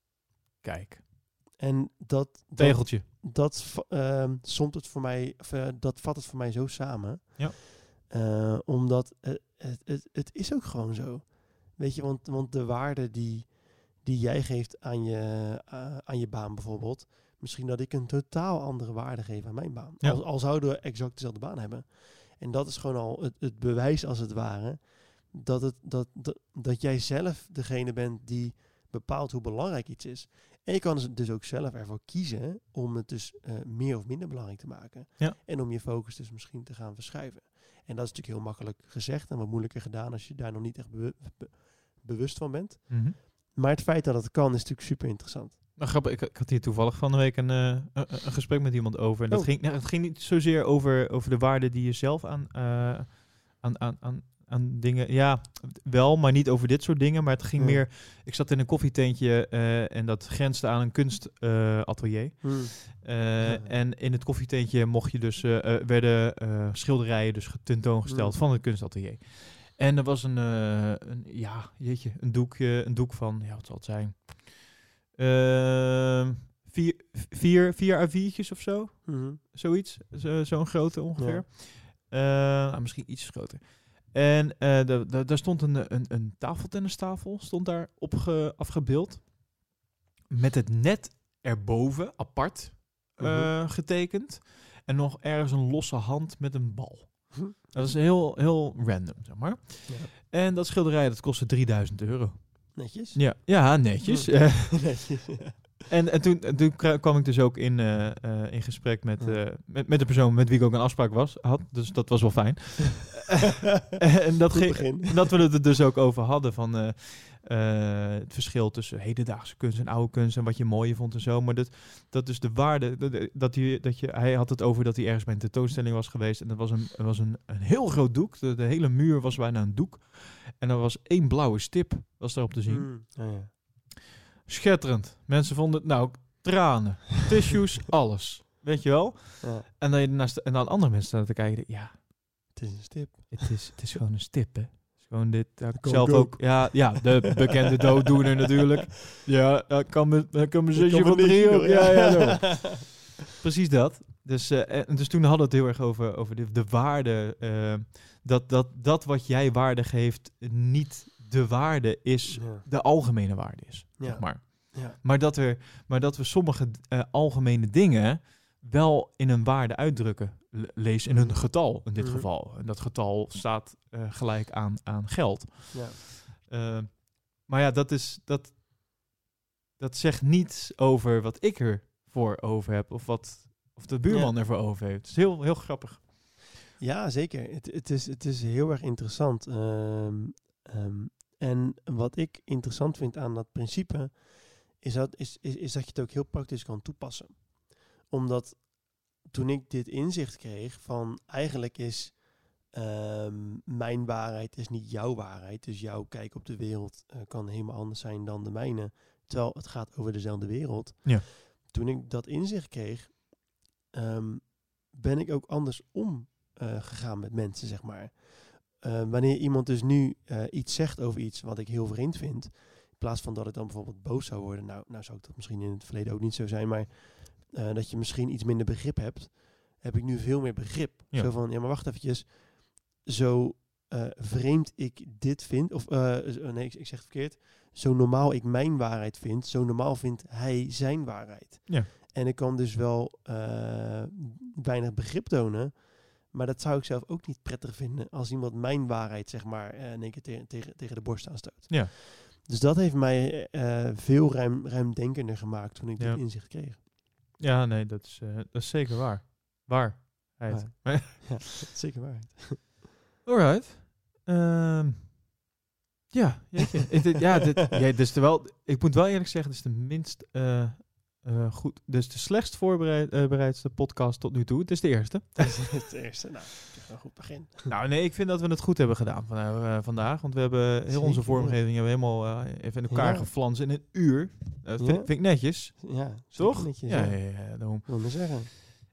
Kijk, En dat, dat, tegeltje. dat va- ehm, somt het voor mij, of, dat vat het voor mij zo samen. Ja. Omdat het, het, het, het is ook gewoon zo. Weet je, want, want de waarde die, die jij geeft aan je, eh, aan je baan bijvoorbeeld, misschien dat ik een totaal andere waarde geef aan mijn baan. Ja. Al, al zouden we exact dezelfde baan hebben. En dat is gewoon al het, het bewijs als het ware dat, het, dat, dat, dat jij zelf degene bent die bepaalt hoe belangrijk iets is. En je kan dus- dus ook zelf ervoor kiezen om het dus eh, meer of minder belangrijk te maken. Ja. En om je focus dus misschien te gaan verschuiven. En dat is natuurlijk heel makkelijk gezegd en wat moeilijker gedaan als je daar nog niet echt bewu- be- bewust van bent. Mhm. Maar het feit dat het kan is natuurlijk super interessant. Nou, grappig, ik, ik had hier toevallig van de week een, eh, een, een gesprek met iemand over. En dat Oh. ging, nou, het ging niet zozeer over, over de waarde die je zelf aan, eh, aan, aan, aan, aan dingen... Ja, wel, maar niet over dit soort dingen. Maar het ging Ja. meer... Ik zat in een koffietentje eh, en dat grensde aan een kunstatelier. Eh, En in het koffietentje mocht je dus, werden schilderijen dus tentoongesteld Mm. van het kunstatelier. En er was een, eh, een ja, jeetje, een doekje, een doek van, ja, wat zal het zijn? Ehm, vier, vier, vier A4'tjes of zo, Mhm. zoiets. Zo- Zo'n grote ongeveer. Eh, nou, misschien iets groter. En eh, da- da- daar stond een, een, een tafeltennistafel, stond daar opge, afgebeeld. Met het net erboven, apart, eh, Mhm. getekend. En nog ergens een losse hand met een bal. Dat is heel, heel random, zeg maar. Ja. En dat schilderij, dat kostte 3000 euro. Netjes. Ja, ja netjes. Hm. Eh, Netjes, ja. En, en toen, en toen kwam ik dus ook in, eh, eh, in gesprek met, met, met de persoon met wie ik ook een afspraak was, had. Dus dat was wel fijn. en dat, ging, dat we het er dus ook over hadden van eh, het verschil tussen hedendaagse kunst en oude kunst en wat je mooier vond en zo. Maar dat, dat dus de waarde, dat, dat, je, dat je, hij had het over dat hij ergens bij een tentoonstelling was geweest en dat was een, er was een, een heel groot doek. De, de hele muur was bijna een doek. En er was één blauwe stip, was daarop te zien. Mm, ja, ja. Schetterend. Mensen vonden het, nou, tranen, tissues, alles. Weet je wel? Ja, En dan, je naast, en dan andere mensen staan te kijken. Ja, het is een stip. het is, het is gewoon een stip, hè. Gewoon dit. Ja, ik zelf ook. Ja, ja, de bekende dooddoener natuurlijk. Ja, dat kan kan me zusje van drie. Ja, ja. Precies dat. Dus, eh, en dus toen hadden we het heel erg over, over de, de waarde. eh, dat, dat, dat wat jij waarde geeft niet de waarde is, Ja. de algemene waarde is. Ja. Zeg maar. Ja. Maar dat, er, maar dat we sommige eh, algemene dingen wel in een waarde uitdrukken. Le- Lees in een getal in dit Mhm. geval. En dat getal staat eh, gelijk aan, aan geld. Ja. Eh, maar ja, dat, is, dat, dat zegt niets over wat ik ervoor over heb. Of wat of de buurman ervoor over heeft. Het is heel, heel grappig. Ja, zeker. Het, het, is, het is heel erg interessant. Ehm, ehm, en wat ik interessant vind aan dat principe, is dat, is, is, is dat je het ook heel praktisch kan toepassen. Omdat toen ik dit inzicht kreeg van eigenlijk is ehm, mijn waarheid is niet jouw waarheid. Dus jouw kijk op de wereld eh, kan helemaal anders zijn dan de mijne. Terwijl het gaat over dezelfde wereld. Ja. Toen ik dat inzicht kreeg, ehm, ben ik ook anders om eh, gegaan met mensen, zeg maar. Eh, wanneer iemand dus nu eh, iets zegt over iets wat ik heel vreemd vind, in plaats van dat ik dan bijvoorbeeld boos zou worden, nou, nou zou ik dat misschien in het verleden ook niet zo zijn, maar eh, dat je misschien iets minder begrip hebt, heb ik nu veel meer begrip. Ja. Zo van, ja, maar wacht eventjes, zo eh, vreemd ik dit vind, of eh, z- nee, ik, ik zeg het verkeerd, zo normaal ik mijn waarheid vind, zo normaal vindt hij zijn waarheid. Ja. En ik kan dus wel weinig begrip tonen, maar dat zou ik zelf ook niet prettig vinden als iemand mijn waarheid, zeg maar, in één keer tegen, tegen, tegen de borst aanstoot. Ja. Dus dat heeft mij veel ruim, ruimdenkender gemaakt toen ik Ja. dit inzicht kreeg. Ja, nee, dat is, eh, dat is zeker waar. Waar? Ja, zeker waar. Alright. Ehm, ja, jeetje. Ja, dit, ja, de wel, ik moet wel eerlijk zeggen, dit is de minst eh, eh, goed. Is de slechtst voorbereidste podcast tot nu toe. Het is de eerste. Dat is het eerste. Nou, is een goed begin. nou, nee, ik vind dat we het goed hebben gedaan eh, vandaag. Want we hebben heel onze vormgeving hebben helemaal eh, even in elkaar Ja. in een uur. Dat vind, Ja. vind ik netjes. Ja, Toch? netjes, ja, ja. ja, daarom. Wil maar zeggen.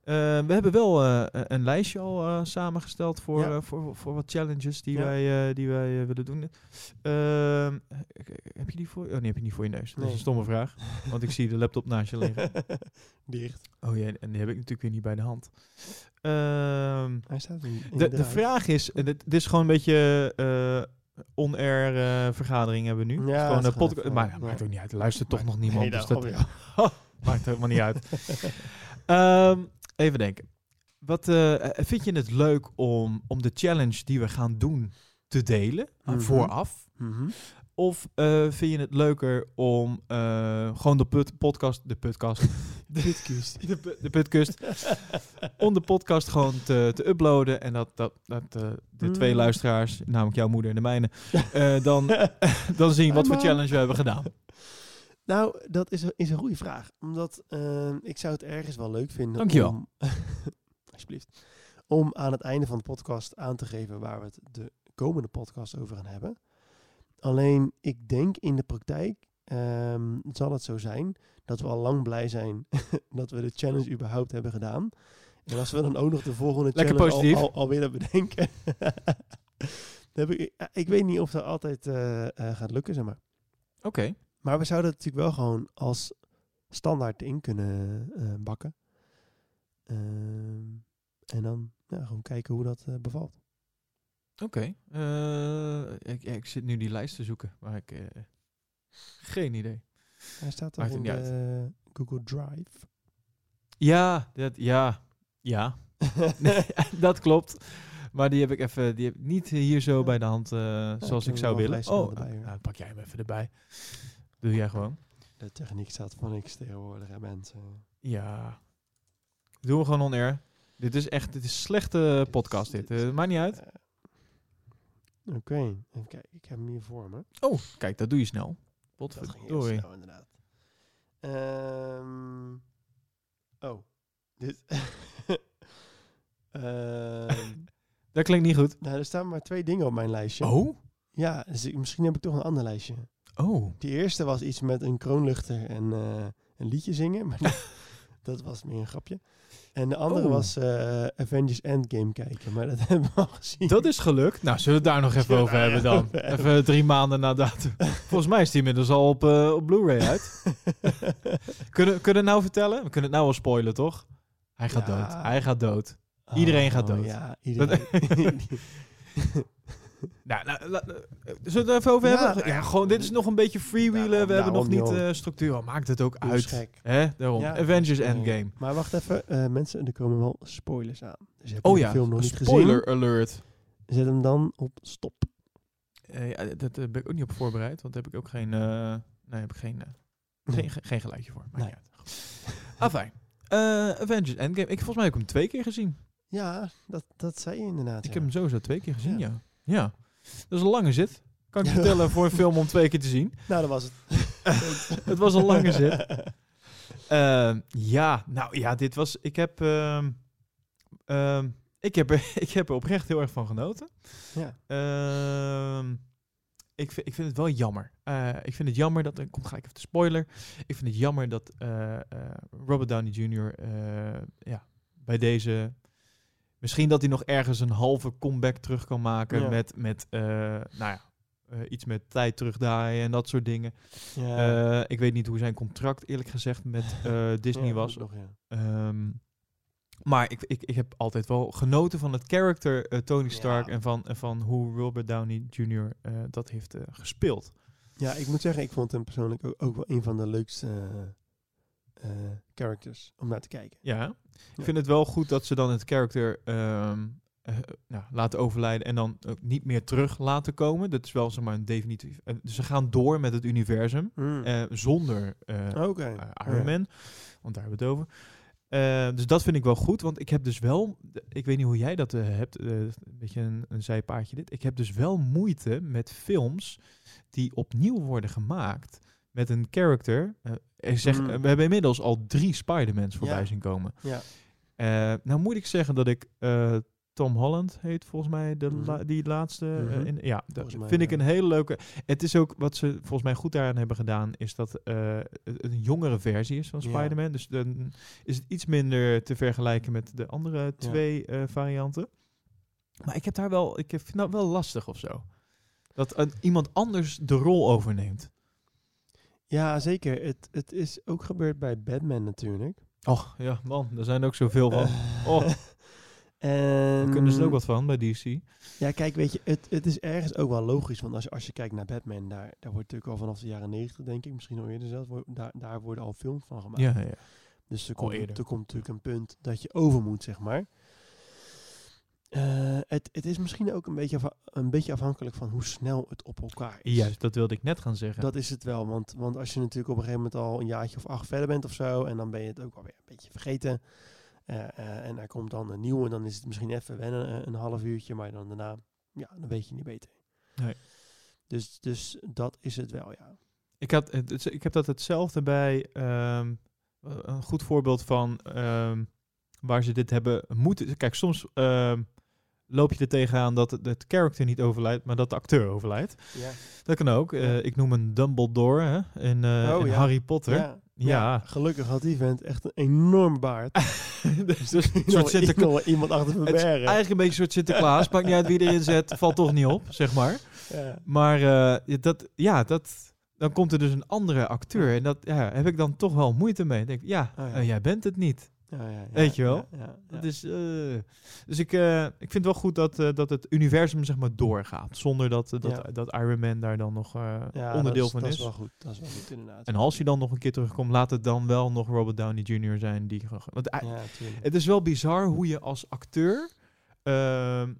Eh, we hebben wel eh, een lijstje al eh, samengesteld voor, Ja. eh, voor, voor wat challenges die Ja. wij, eh, die wij eh, willen doen. Ehm, heb je die voor? Oh, nee, heb je niet voor je neus. Dat is een stomme vraag, want ik zie de laptop naast je liggen. Dicht. Oh ja, en die heb ik natuurlijk weer niet bij de hand. Ehm, Hij staat in, in de, de vraag is, eh, dit, dit is gewoon een beetje eh on-air eh, vergadering hebben we nu. Ja, gewoon een podcast. Maar dat ja. maakt ook niet uit. Er luistert toch nog niemand. Nee, dus dat maakt helemaal niet uit. Ehm, even denken. Wat eh, vind je het leuk om, om de challenge die we gaan doen te delen aan Mhm. vooraf? Mhm. Of eh, vind je het leuker om eh, gewoon de put podcast, de podcast, de, Putkust. de, de putkust, om de podcast gewoon te, te uploaden en dat, dat, dat eh, de twee Mm. luisteraars, namelijk jouw moeder en de mijne, eh, dan, dan zien wat voor challenge we hebben gedaan. Nou, dat is, een- is een goede vraag. Omdat eh, ik zou het ergens wel leuk vinden Dankjewel. om... alsjeblieft. Om aan het einde van de podcast aan te geven waar we het de komende podcast over gaan hebben. Alleen, ik denk in de praktijk ehm, zal het zo zijn dat we al lang blij zijn dat we de challenge überhaupt hebben gedaan. En als we dan ook nog de volgende Lekker challenge al, positief. al, al willen bedenken. dan heb ik, ik weet niet of dat altijd eh, eh, gaat lukken, zeg maar. Oké. Maar we zouden het natuurlijk wel gewoon als standaard in kunnen eh, bakken. Ehm, en dan ja, gewoon kijken hoe dat eh, bevalt. Oké. Eh, ik, ja, ik zit nu die lijst te zoeken, maar ik... geen idee. Hij staat Maakt in de Google Drive. Ja, dat, ja, ja. Nee, dat klopt. Maar die heb ik even, die heb ik niet hier zo bij de hand zoals ik zou willen. Oh, nou, pak jij hem even erbij. Doe jij gewoon. De techniek staat voor niks tegenwoordig, hè, mensen. Ja. Doen we gewoon on-air. Dit is echt, dit is slechte podcast dit. Eh, maakt niet uit. Eh, Oké, even kijken. Ik heb hem hier voor me. Oh, kijk, dat doe je snel. Dat ging heel snel, inderdaad. Ehm, oh, dit... Ehm, Dat klinkt niet goed. nou, er staan maar twee dingen op mijn lijstje. Oh? Ja, dus ik- misschien heb ik toch een ander lijstje. Oh. Die eerste was iets met een kroonluchter en eh, een liedje zingen. Maar dat, dat was meer een grapje. En de andere Oh. was eh, Avengers Endgame kijken. Maar dat hebben we al gezien. Dat is gelukt. Nou, zullen we het daar nog even Ja, over hebben dan? hebben. Even drie maanden na datum. Volgens mij is die inmiddels al op, eh, op Blu-ray uit. kunnen, kunnen we nou vertellen? We kunnen het nou al spoilen, toch? Hij gaat Ja. dood. Hij gaat dood. Iedereen gaat Oh, dood. Ja, iedereen. Nou, nou, la- zullen we het even over Ja, hebben? nou Ja, gewoon, dit is nog een beetje freewheelen. we hebben nog daarom, niet eh, structuur. Maakt het ook uit. gek. Hè? Daarom. Ja, Avengers Endgame. Maar wacht even, eh, mensen, er komen wel spoilers aan. Dus heb je Oh ja, film nog niet spoiler gezien? alert. Zet hem dan op stop. Eh, ja, dat ben ik ook niet op voorbereid, want daar heb ik ook geen, nee, heb ik geen, eh, geen, ge- geen geluidje voor. Maakt Nee. Afijn. Eh, Avengers Endgame. Ik, volgens mij heb ik hem twee keer gezien. Ja, dat, dat zei je inderdaad. Ik heb hem sowieso twee keer gezien, ja. Ja. Dat is een lange zit. Kan ik je vertellen voor een film om twee keer te zien. Nou, dat was het. Het was een lange zit. Ehm, ja, nou ja, dit was. Ik heb. ehm, ehm, ik, heb er, ik heb er oprecht heel erg van genoten. Ja. Ehm, ik, vind, ik vind het wel jammer. Eh, ik vind het jammer dat. Er komt gelijk even de spoiler. Ik vind het jammer dat eh, eh, Robert Downey Jr. eh, ja, bij deze. Misschien dat hij nog ergens een halve comeback terug kan maken. Ja. Met, met eh, nou ja, eh, iets met tijd terugdraaien en dat soort dingen. Ja. Eh, ik weet niet hoe zijn contract eerlijk gezegd met Disney Ja, was. Nog. Ehm, maar ik, ik, ik heb altijd wel genoten van het character eh, Tony Stark en, van, en van hoe Robert Downey Jr. dat heeft gespeeld. ja, ik moet zeggen, ik vond hem persoonlijk ook, ook wel een van de leukste characters om naar te kijken. Ja, ik Ja. vind het wel goed dat ze dan het character ehm, eh, nou, laten overlijden en dan ook niet meer terug laten komen. Dat is wel zeg maar een definitief. eh, dus ze gaan door met het universum eh, zonder eh, eh, Iron Man. Want daar hebben we het over. Eh, dus dat vind ik wel goed. Want ik heb dus wel... Ik weet niet hoe jij dat eh, hebt. eh, een beetje een, een zijpaardje dit. Ik heb dus wel moeite met films die opnieuw worden gemaakt. Met een character. eh, zeg, Mm. eh, we hebben inmiddels al drie Spider-Mans voorbij Ja. zien komen. Ja. Eh, nou moet ik zeggen dat ik... Tom Holland heet volgens mij de Mhm. la- die laatste. Mhm. in, ja, dat vind ik een hele leuke. Het is ook wat ze volgens mij goed daaraan hebben gedaan, is dat het een jongere versie is van. Spider-Man. Dus dan is het iets minder te vergelijken met de andere twee varianten. Maar ik heb daar wel, ik vind dat wel lastig of zo. Dat een, iemand anders de rol overneemt. Ja, zeker. Het, het is ook gebeurd bij Batman natuurlijk. Och ja, man, er zijn ook zoveel van. Oh. en, Daar kunnen ze er ook wat van bij DC. Ja, kijk, weet je, het, het is ergens ook wel logisch. Want als je, als je kijkt naar Batman, daar, daar wordt natuurlijk al vanaf de jaren 90, denk ik, misschien al eerder zelfs, wordt- daar, daar worden al films van gemaakt. Ja, ja. Dus er komt, er komt natuurlijk een punt dat je over moet, zeg maar. Eh, het, het is misschien ook een beetje, een beetje afhankelijk van hoe snel het op elkaar is. Juist, dat wilde ik net gaan zeggen. Dat is het wel, want, want als je natuurlijk op een gegeven moment al een jaartje of acht verder bent of zo, en dan ben je het ook alweer een beetje vergeten. eh, eh, en er komt dan een nieuwe, en dan is het misschien even wennen, een half uurtje, maar dan daarna, ja, dan weet je niet beter. Nee. Dus, dus dat is het wel, ja. Ik, had, ik heb dat hetzelfde bij ehm, een goed voorbeeld van ehm, waar ze dit hebben moeten. Kijk, soms ehm, loop je er tegenaan dat het, het character niet overlijdt, maar dat de acteur overlijdt. Ja, Dat kan ook. Eh, Ja. ik noem een Dumbledore hè, in, eh, Oh, in ja. Harry Potter. ja, Ja. Gelukkig had die vent echt een enorm baard. dus, dus een soort Sinterklaas. iemand achter Het is verbergen. eigenlijk een beetje een soort Sinterklaas. Maakt niet uit wie erin zet, valt toch niet op, zeg maar. Ja. Maar eh, dat, ja, dat, dan komt er dus een andere acteur. En dat ja, heb ik dan toch wel moeite mee. Ik denk, ja, Oh, jij bent het niet. Ja, ja, Weet je wel? Is, eh, dus ik, eh, ik vind het wel goed dat, eh, dat het universum zeg maar doorgaat. Zonder dat, dat, dat Iron Man daar dan nog onderdeel dat is, van dat is. is wel goed. Dat is wel goed, inderdaad. En als hij dan nog een keer terugkomt, laat het dan wel nog Robert Downey Jr. zijn. Die, want het is wel bizar hoe je als acteur... ehm,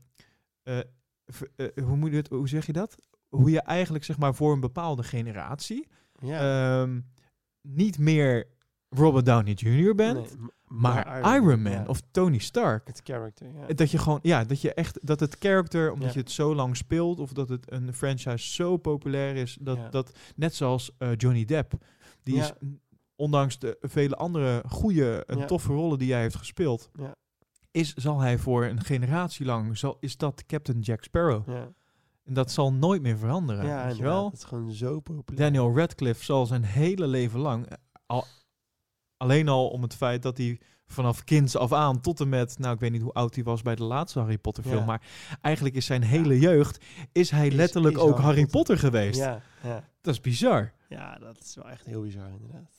eh, eh, hoe, moet je het, hoe zeg je dat? Hoe je eigenlijk zeg maar voor een bepaalde generatie... ehm, niet meer Robert Downey Jr. bent, Nee, maar Iron, Man ja. of Tony Stark. Het character, ja. Dat je gewoon, ja, dat je echt, dat het character, omdat Ja. je het zo lang speelt, of dat het een franchise zo populair is, dat, dat net zoals eh, Johnny Depp, die is, ondanks de vele andere goede en Ja. toffe rollen die hij heeft gespeeld, is, zal hij voor een generatie lang, zal, is dat Captain Jack Sparrow. ja. En dat zal nooit meer veranderen, Ja, weet je wel? Het is gewoon zo populair. Daniel Radcliffe zal zijn hele leven lang, eh, al, alleen al om het feit dat hij vanaf kinds af aan tot en met, nou ik weet niet hoe oud hij was bij de laatste Harry Potter film, Ja. maar eigenlijk is zijn hele jeugd, is hij Is- letterlijk is ook Harry Potter. Potter, geweest. Ja, ja. Dat is bizar. ja, dat is wel echt heel bizar inderdaad.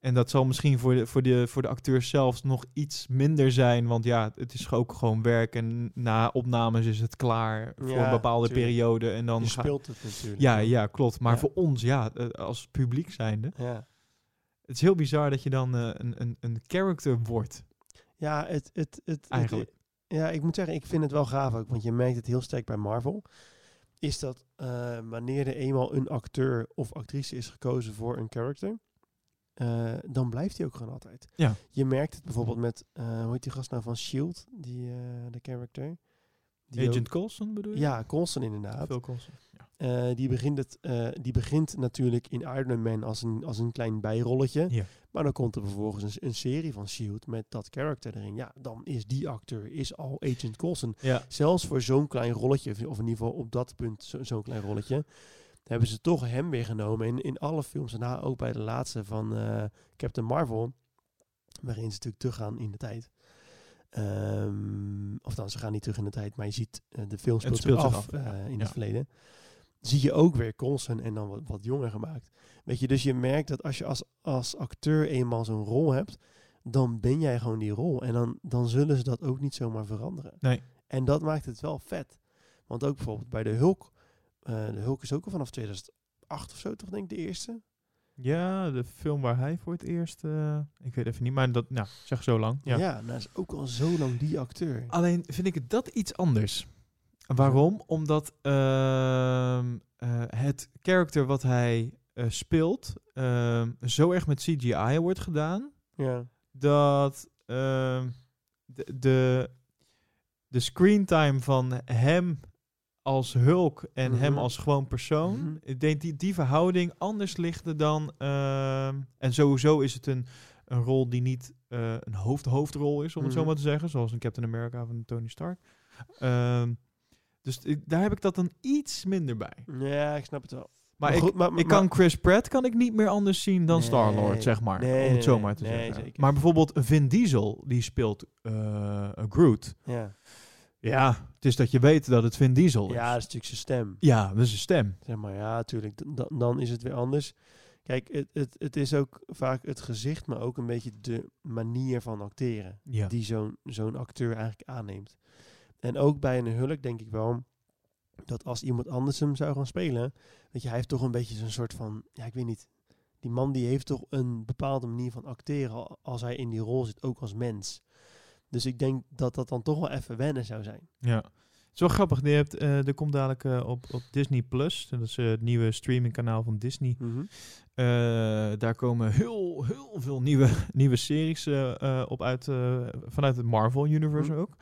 En dat zal misschien voor de, voor, de, voor de acteurs zelfs nog iets minder zijn. Want ja, het is ook gewoon werk. En na opnames is het klaar voor Ja, een bepaalde tuurlijk. periode. En dan Je speelt het natuurlijk. Ja, ja, klopt. Maar voor ons, ja, eh, als publiek zijnde. Ja, Het is heel bizar dat je dan eh, een, een, een character wordt. ja het, het, het, het- Eigenlijk. ja, ik moet zeggen, ik vind het wel gaaf ook. Want je merkt het heel sterk bij Marvel. Is dat eh, wanneer er eenmaal een acteur of actrice is gekozen voor een character... eh, dan blijft hij ook gewoon altijd. Ja. Je merkt het bijvoorbeeld met, hoe heet die gast nou van S.H.I.E.L.D., die, de character. Die Agent ook- Coulson bedoel je? Ja, Coulson inderdaad. Phil Coulson. Ja. Eh, die, begint het, eh, die begint natuurlijk in Iron Man als een, als een klein bijrolletje. Ja. Maar dan komt er vervolgens een, een serie van S.H.I.E.L.D. met dat character erin. Ja, dan is die acteur is al Agent Coulson. ja. Zelfs voor zo'n klein rolletje, of in ieder geval op dat punt zo- zo'n klein rolletje... hebben ze toch hem weer genomen in, in alle films. Nou ook bij de laatste van eh, Captain Marvel... waarin ze natuurlijk teruggaan in de tijd... Ehm, of dan, ze gaan niet terug in de tijd, maar je ziet eh, de film speelt, speelt zich af, eh, in Ja. het verleden. Zie je ook weer Coulson en dan wat, wat jonger gemaakt. Weet je, dus je merkt dat als je als, als acteur eenmaal zo'n rol hebt, dan ben jij gewoon die rol. En dan, dan zullen ze dat ook niet zomaar veranderen. Nee. En dat maakt het wel vet. Want ook bijvoorbeeld bij de Hulk. eh, de Hulk is ook al vanaf 2008 of zo, toch denk ik, de eerste? Ja, de film waar hij voor het eerst... eh, ik weet even niet, maar dat, nou, zeg zo lang. Ja, Ja. dat is ook al zo lang die acteur. Alleen vind ik het dat iets anders. Waarom? Omdat ehm, eh, het character wat hij eh, speelt ehm, zo erg met CGI wordt gedaan Ja, dat ehm, de, de, de screentime van hem als Hulk en hem Mhm. als gewoon persoon, Mhm. ik denk die, die verhouding anders ligt dan. ehm, en sowieso is het een, een rol die niet eh, een hoofd-hoofdrol is, om het zo Mhm. maar te zeggen, zoals een Captain America een Tony Stark. Ehm, dus ik- daar heb ik dat dan iets minder bij. ja ik snap het wel. Maar, goed, ik, maar- ik kan Chris Pratt kan ik niet meer anders zien dan Nee, Star-Lord, zeg maar. nee, om het zo maar te nee, zeggen. zeker. Maar bijvoorbeeld Vin Diesel, die speelt eh, Groot. Ja. Ja, het is dat je weet dat het Vin Diesel is. ja, dat is natuurlijk zijn stem. Ja, dat is zijn stem. Zeg maar, ja, natuurlijk. dan- dan is het weer anders. Kijk, het, het, het is ook vaak het gezicht, maar ook een beetje de manier van acteren. Ja. Die zo'n zo'n acteur eigenlijk aanneemt. En ook bij een Hulk denk ik wel dat als iemand anders hem zou gaan spelen, weet je, hij heeft toch een beetje zo'n soort van, ja, ik weet niet. Die man die heeft toch een bepaalde manier van acteren al- als hij in die rol zit, ook als mens. Dus ik denk dat dat dan toch wel even wennen zou zijn. Ja. Het is wel grappig. Je hebt, eh, er komt dadelijk eh, op, op Disney Plus, dat is eh, het nieuwe streamingkanaal van Disney. Eh, daar komen heel, heel veel nieuwe, nieuwe series eh, eh, op uit, eh, vanuit het Marvel Universe Mhm. ook.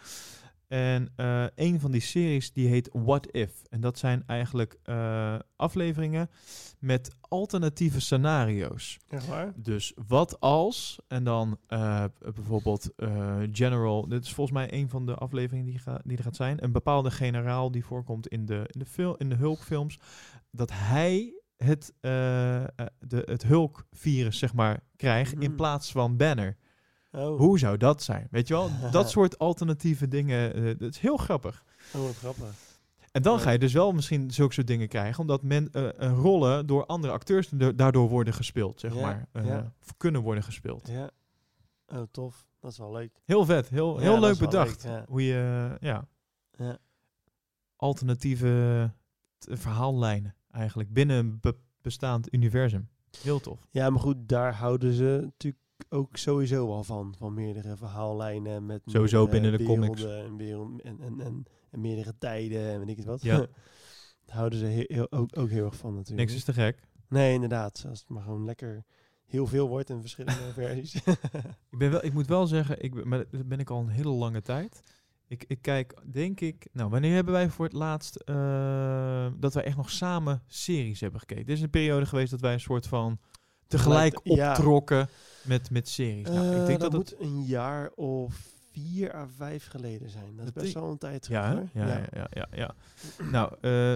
En eh, een van die series die heet What If. En dat zijn eigenlijk eh, afleveringen met alternatieve scenario's. Waar? Dus wat als, en dan eh, bijvoorbeeld General, dit is volgens mij een van de afleveringen die, ga, die er gaat zijn, een bepaalde generaal die voorkomt in de, in de, fil, in de Hulk-films, dat hij het, de, het Hulk-virus, zeg maar, krijgt in Mhm. plaats van Banner. Oh, Hoe zou dat zijn? Weet je wel? Dat soort alternatieve dingen, eh, dat is heel grappig. oh wat grappig. En dan ga je dus wel misschien zulke soort dingen krijgen, omdat men eh, eh, rollen door andere acteurs da- daardoor worden gespeeld, zeg Ja, maar. Ja. kunnen worden gespeeld. Ja. Oh, tof. Dat is wel leuk. Heel vet, heel, Ja, heel leuk bedacht. leuk. Hoe je, ja, Ja. alternatieve verhaallijnen eigenlijk binnen een be- bestaand universum. Heel tof. Ja, maar goed, daar houden ze natuurlijk ook sowieso wel van. Van meerdere verhaallijnen met Sowieso binnen de comics. En, wereld, en, en, en, en meerdere tijden en weet ik het wat. Ja. daar houden ze heel, heel- ook, ook heel erg van natuurlijk. Niks is te gek. Nee, inderdaad. Als het maar gewoon lekker heel veel wordt in verschillende versies. Ik, ben wel, ik moet wel zeggen, ik ben, maar dat ben ik al een hele lange tijd. Ik, ik kijk, denk ik... Nou, wanneer hebben wij voor het laatst... eh, dat wij echt nog samen series hebben gekeken? Dit is een periode geweest dat wij een soort van... tegelijk ja. optrokken met, met series. Nou, Eh, ik denk dat, het... moet een jaar of vier à vijf geleden zijn. Dat is best wel een tijd terug. Ja, ja, ja, ja, ja, ja. nou, eh,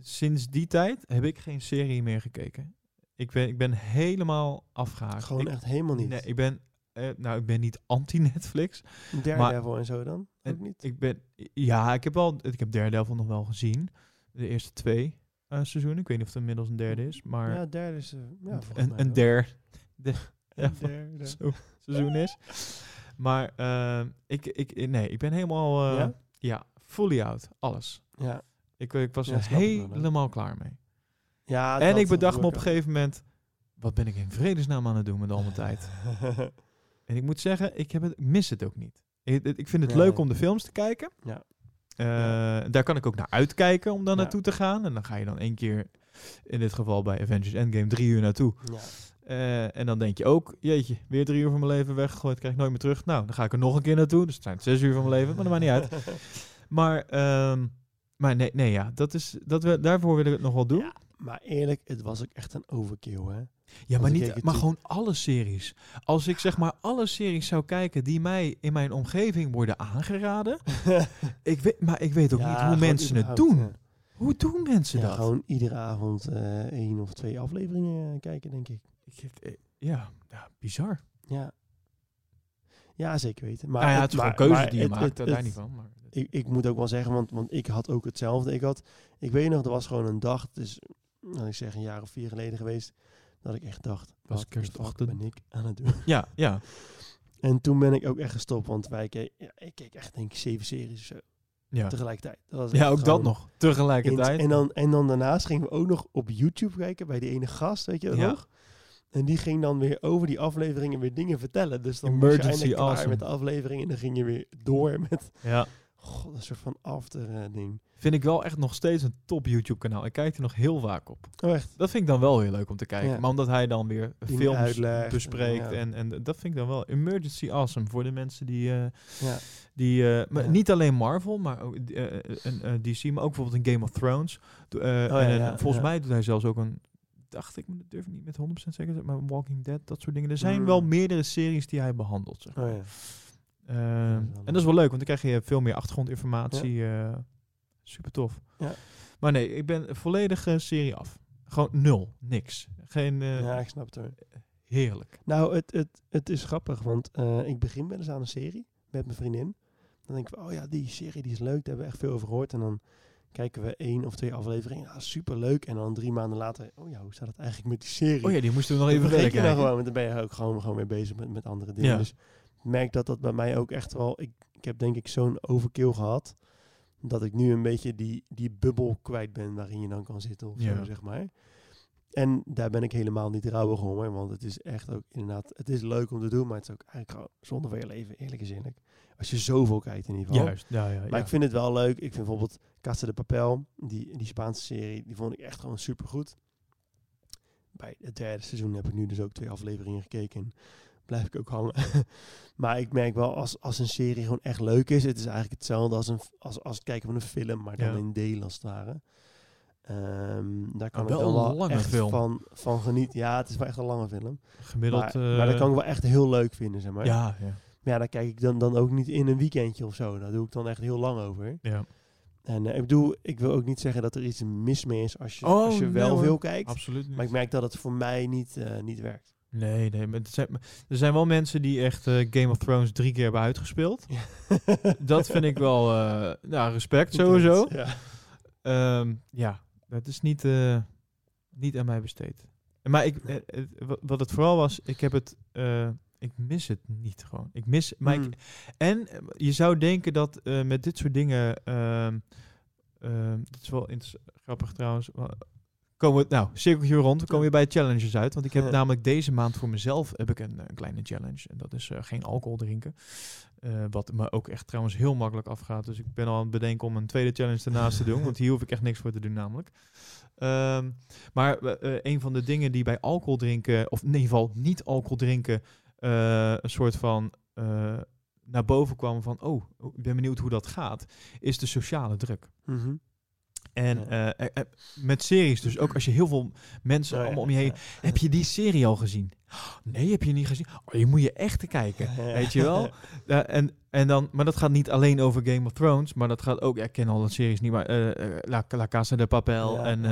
sinds die tijd heb ik geen serie meer gekeken. Ik ben, ik ben helemaal afgehaakt. Gewoon ik, echt helemaal niet. Nee, ik ben... eh, nou, ik ben niet anti-Netflix. Daredevil en zo dan? Ook niet? Ik ben, ja, ik heb wel, ik heb Daredevil nog wel gezien. De eerste twee eh, seizoenen. Ik weet niet of er inmiddels een derde is, maar ja, derde is... eh, ja, een, een de, ja, derde. zo, seizoen is. Maar eh, ik, ik, nee, ik ben helemaal, eh, ja? Ja? fully out, alles. Ja. Ik, ik was Ja, er helemaal klaar mee. ja en ik bedacht me op een gegeven moment, wat ben ik in vredesnaam aan het doen met al mijn tijd? En ik moet zeggen, ik, heb het, ik mis het ook niet. Ik, ik vind het leuk om de films te kijken. Ja. Eh, Ja. Daar kan ik ook naar uitkijken om dan naartoe te gaan. En dan ga je dan één keer, in dit geval bij Avengers Endgame, drie uur naartoe. ja. Eh, en dan denk je ook, jeetje, weer drie uur van mijn leven weggegooid, krijg ik nooit meer terug. Nou, dan ga ik er nog een keer naartoe. Dus het zijn zes uur van mijn leven, maar dat maakt niet uit. Maar, ehm, maar nee, nee, ja, dat is, dat we, daarvoor wil ik het nog wel doen. Ja, maar eerlijk, het was ook echt een overkill, hè? maar, Want ik niet, maar gewoon alle series. Als ik zeg maar alle series zou kijken die mij in mijn omgeving worden aangeraden. ik weet, maar ik weet ook Ja, niet hoe mensen het doen. ja. Hoe doen mensen Ja, dat? gewoon iedere avond eh één of twee afleveringen eh, kijken, denk ik. Eh, ja, ja, bizar. Ja. Ja, zeker weten. Maar nou ja, het is maar- keuze maar die je het- maakt, het- daar niet van. Maar, ik, ik moet ook wel zeggen, want, want ik had ook hetzelfde. Ik had, ik weet nog, er was gewoon een dag, het laat ik zeggen, een jaar of vier geleden geweest, dat ik echt dacht, Was wat kerstochtend. ben ik aan het doen? ja, ja. En toen ben ik ook echt gestopt, want wij keek, ja, ik keek echt denk ik zeven series of zo, Ja, tegelijkertijd. Dat was ja ook dat nog. Tegelijkertijd. En dan, en dan daarnaast gingen we ook nog op YouTube kijken bij die ene gast, weet je dat Ja. nog? En die ging dan weer over die afleveringen weer dingen vertellen. Dus dan was je Emergency eindelijk klaar met de aflevering en dan ging je weer door met ja. God, een soort van after eh, ding. Vind ik wel echt nog steeds een top YouTube kanaal. Ik kijk er nog heel vaak op. Oh echt? Dat vind ik dan wel heel leuk om te kijken. Ja. Maar omdat hij dan weer films uitlegt bespreekt. ja. En, en dat vind ik dan wel emergency awesome voor de mensen die... eh, Ja. die eh, maar niet alleen Marvel, maar ook eh, eh, een, DC, maar ook bijvoorbeeld in Game of Thrones. Ja, en, volgens mij doet hij zelfs ook een... Dacht ik, dat durf ik niet met 100% zeker maar Walking Dead, dat soort dingen. Er zijn Mm. wel meerdere series die hij behandelt. Zeg. maar. Oh en leuk. dat is wel leuk, want dan krijg je veel meer achtergrondinformatie. eh, super tof. Ja. Maar nee, ik ben volledig eh, serie af. Gewoon nul, niks. Geen eh, ja, ik snap het hoor. heerlijk. Nou, het, het, het is grappig, want eh, ik begin wel eens aan een serie met mijn vriendin. Dan denk ik oh ja, die serie die is leuk, daar hebben we echt veel over gehoord. En dan kijken we één of twee afleveringen, ja, super leuk. En dan drie maanden later, oh ja, hoe staat het eigenlijk met die serie? Oh ja, die moesten we nog even dan kijken. gewoon, want dan ben je ook gewoon, gewoon weer bezig met, met andere dingen. Ja. Dus merk dat dat bij mij ook echt wel, ik, ik heb denk ik zo'n overkill gehad, dat ik nu een beetje die, die bubbel kwijt ben waarin je dan kan zitten of Ja. zo, zeg maar. En daar ben ik helemaal niet rouwig om, hè, want het is echt ook inderdaad, het is leuk om te doen, maar het is ook eigenlijk gewoon zonde van je leven, eerlijk eerlijk. Als je zoveel kijkt in ieder geval. Juist, ja, ja, Maar ik vind het wel leuk. Ik vind bijvoorbeeld Casa de Papel, die, die Spaanse serie, die vond ik echt gewoon super goed. Bij het derde seizoen heb ik nu dus ook twee afleveringen gekeken. Blijf ik ook hangen. maar ik merk wel, als, als een serie gewoon echt leuk is, het is eigenlijk hetzelfde als, een, als, als het kijken van een film, maar dan Ja. in delen als het ware. Ehm, daar kan wel ik wel een lange echt film. Van, van genieten. Ja, het is wel echt een lange film. Gemiddeld... maar, maar dat eh, kan ik wel echt heel leuk vinden, zeg maar. Ja, ja, Maar ja, daar kijk ik dan, dan ook niet in een weekendje of zo. Daar doe ik dan echt heel lang over. ja. En eh, ik bedoel, ik wil ook niet zeggen dat er iets mis mee is als je, Oh, als je wel veel kijkt. Absoluut niet. Maar ik merk dat het voor mij niet, eh, niet werkt. Nee, nee. Maar zijn, er zijn wel mensen die echt eh, Game of Thrones drie keer hebben uitgespeeld. Dat vind ik wel... eh nou, respect sowieso. Ja. Ehm, ja, dat is niet, eh, niet aan mij besteed. Maar ik, eh, wa- wat het vooral was, ik heb het... ik mis het niet gewoon. Ik mis... Maar ik, Mm. En je zou denken dat met dit soort dingen. ehm, ehm, dat is wel grappig trouwens. Komen we, nou, cirkeltje rond. We komen weer bij challenges uit. Want ik heb Ja. namelijk deze maand voor mezelf heb ik een, een kleine challenge. En dat is eh, geen alcohol drinken. Eh, wat me ook echt trouwens heel makkelijk afgaat. Dus ik ben al aan het bedenken om een tweede challenge ernaast te doen. Want hier hoef ik echt niks voor te doen namelijk. Ehm, maar eh, eh, een van de dingen die bij alcohol drinken, of in ieder geval niet alcohol drinken, eh, een soort van eh, naar boven kwam van, oh, ik ben benieuwd hoe dat gaat, is de sociale druk. Mhm. En Ja. eh, met series, dus ook als je heel veel mensen Oh ja, allemaal om je heen, heb je die serie al gezien? Nee, heb je niet gezien? Oh, je moet je echt te kijken, weet je wel? En, en dan, maar dat gaat niet alleen over Game of Thrones, maar dat gaat ook, ja, ik ken al dat series niet, maar eh, eh, La, La Casa de Papel en,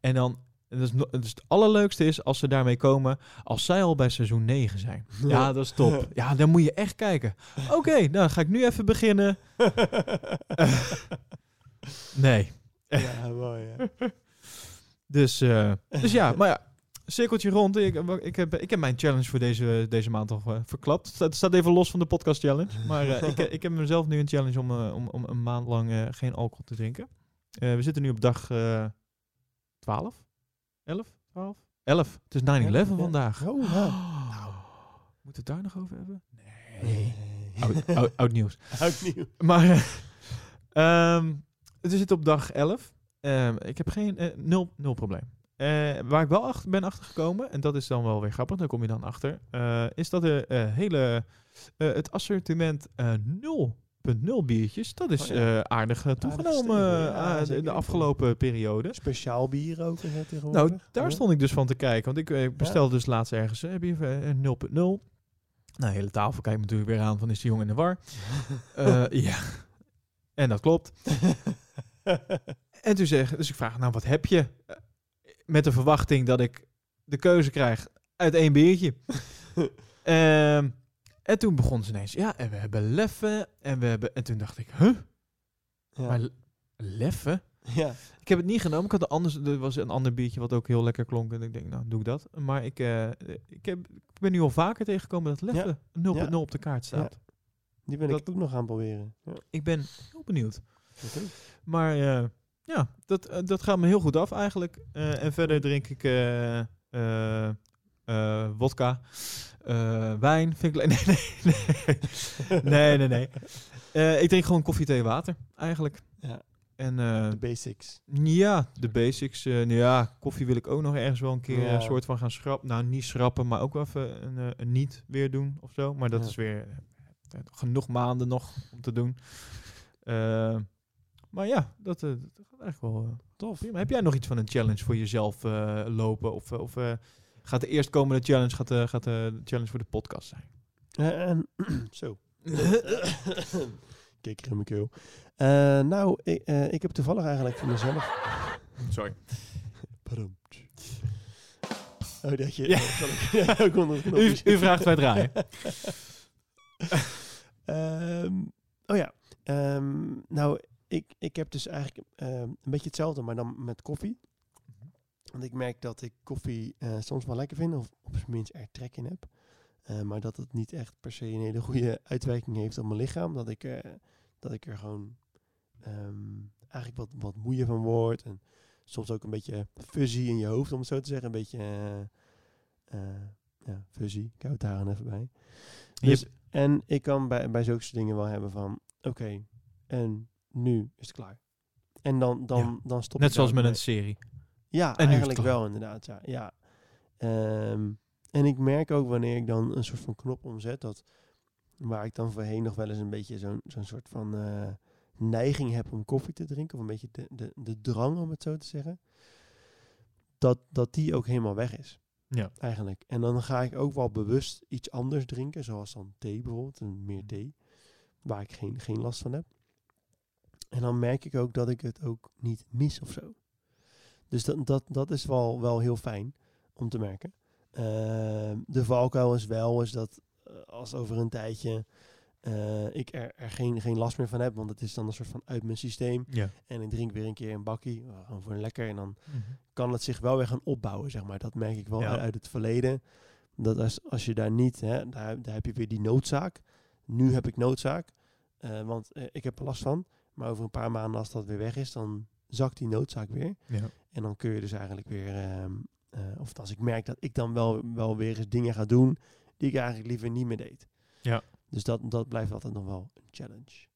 en dan, en dus het allerleukste is als ze daarmee komen, als zij al bij seizoen 9 zijn. Ja, dat is top. Ja, dan moet je echt kijken. Oké, nou dan ga ik nu even beginnen. Nee. Ja, mooi. Ja. Dus, eh, dus ja, maar ja, cirkeltje rond. Ik, ik, heb, ik heb mijn challenge voor deze, deze maand al eh, verklapt. Het staat, even los van de podcast challenge. Maar eh, ik, ik heb mezelf nu een challenge om, om, om een maand lang geen alcohol te drinken. We zitten nu op dag eh 12? 11? 12? 11. Het is 9-11 Ja. vandaag. Oh, ja. Nou, moeten we het daar nog over hebben? Nee. Nee. Oud, oud, oud nieuws. Oud nieuw. Maar ehm, we zitten op dag 11. Ehm, ik heb geen eh, nul, nul probleem. Eh, waar ik wel achter, ben achtergekomen, en dat is dan wel weer grappig, daar kom je dan achter, eh, is dat de hele, het assortiment eh 0.0 biertjes, dat is Oh ja. aardig toegenomen ja, eh, de- afgelopen periode. Speciaal bier ook is dat tegenwoordig. Nou, daar stond ik dus van te kijken. Want ik bestelde dus laatst ergens heb je eh, 0.0. Nou, de hele tafel kijkt natuurlijk weer aan van is die jongen in de war. Ja, en dat klopt. En toen zeg, dus ik vraag, nou wat heb je? Eh, Met de verwachting dat ik de keuze krijg uit één biertje. Ehm, en toen begon ze ineens, ja, en we hebben leffen. En, we hebben, en toen dacht ik, huh? ja. Maar le- leffen? ja. Ik heb het niet genomen. Ik had een anders, er was een ander biertje wat ook heel lekker klonk. En ik denk, nou, doe ik dat. Maar ik, eh, ik, heb, ik ben nu al vaker tegengekomen dat Leffe 0.0 op de kaart staat. Die ben Dat- ik ook nog aan het proberen. Ja. Ik ben heel benieuwd. Maar eh, ja, dat, eh, dat gaat me heel goed af eigenlijk. Eh, en verder drink ik wodka, wijn. Vind ik nee, nee, nee. nee, nee, nee. Ik drink gewoon koffie, thee, water eigenlijk. Ja. En De basics. ja, de basics. nou ja, koffie wil ik ook nog ergens wel een keer Ja. een soort van gaan schrappen. Nou, niet schrappen, maar ook wel even een, een niet weer doen of zo. Maar dat Ja. is weer genoeg maanden nog om te doen. Eh, maar ja, dat, eh, dat gaat eigenlijk wel eh, tof. Heb jij nog iets van een challenge voor jezelf eh, lopen? Of, eh, of eh, gaat de eerstkomende challenge gaat, de gaat de challenge voor de podcast zijn? Eh, en, zo. Kijk in mijn keel. Eh, nou, ik, eh, ik heb toevallig eigenlijk voor mezelf... Sorry. Pardon. Oh, dat je... Ja. ik- U, u vraagt wij draaien. Ehm, oh ja. Ehm, nou, ik, ik heb dus eigenlijk ehm, een beetje hetzelfde, maar dan met koffie. Want ik merk dat ik koffie eh, soms wel lekker vind, of op zijn minst er trek in heb. Eh, maar dat het niet echt per se een hele goede uitwerking heeft op mijn lichaam. Dat ik, dat ik er gewoon eigenlijk wat, wat moeier van word. En soms ook een beetje fuzzy in je hoofd, om het zo te zeggen. Een beetje eh, ja, fuzzy. Ik hou het daar aan even bij. Dus, Je- en ik kan bij, bij zulke dingen wel hebben van... Oké, en nu is het klaar. En dan, dan, Ja. dan stop Net zoals met een serie. Ja, En eigenlijk wel inderdaad. Ja, ja. Ehm, en ik merk ook wanneer ik dan een soort van knop omzet... Dat, waar ik dan voorheen nog wel eens een beetje zo'n zo'n soort van eh, neiging heb om koffie te drinken... of een beetje de, de, de drang, om het zo te zeggen... Dat, dat die ook helemaal weg is Ja. eigenlijk. En dan ga ik ook wel bewust iets anders drinken, zoals dan thee bijvoorbeeld, en meer thee, waar ik geen, geen last van heb. En dan merk ik ook dat ik het ook niet mis of zo. Dus dat, dat, dat is wel, wel heel fijn om te merken. Ehm, de valkuil is wel is dat eh, als over een tijdje eh, ik er, er geen, geen last meer van heb, want het is dan een soort van uit mijn systeem. Ja. En ik drink weer een keer een bakkie, gewoon voor een lekker. En dan Mhm. kan het zich wel weer gaan opbouwen, zeg maar. Dat merk ik wel Ja. uit, uit het verleden. Dat als, als je daar niet, hè, daar, daar heb je weer die noodzaak. Nu heb ik noodzaak, eh, want eh, ik heb er last van. Maar over een paar maanden, als dat weer weg is, dan zakt die noodzaak weer. Ja. En dan kun je dus eigenlijk weer, ehm, eh, of als ik merk dat ik dan wel, wel weer eens dingen ga doen die ik eigenlijk liever niet meer deed. Ja. Dus dat, dat blijft altijd nog wel een challenge.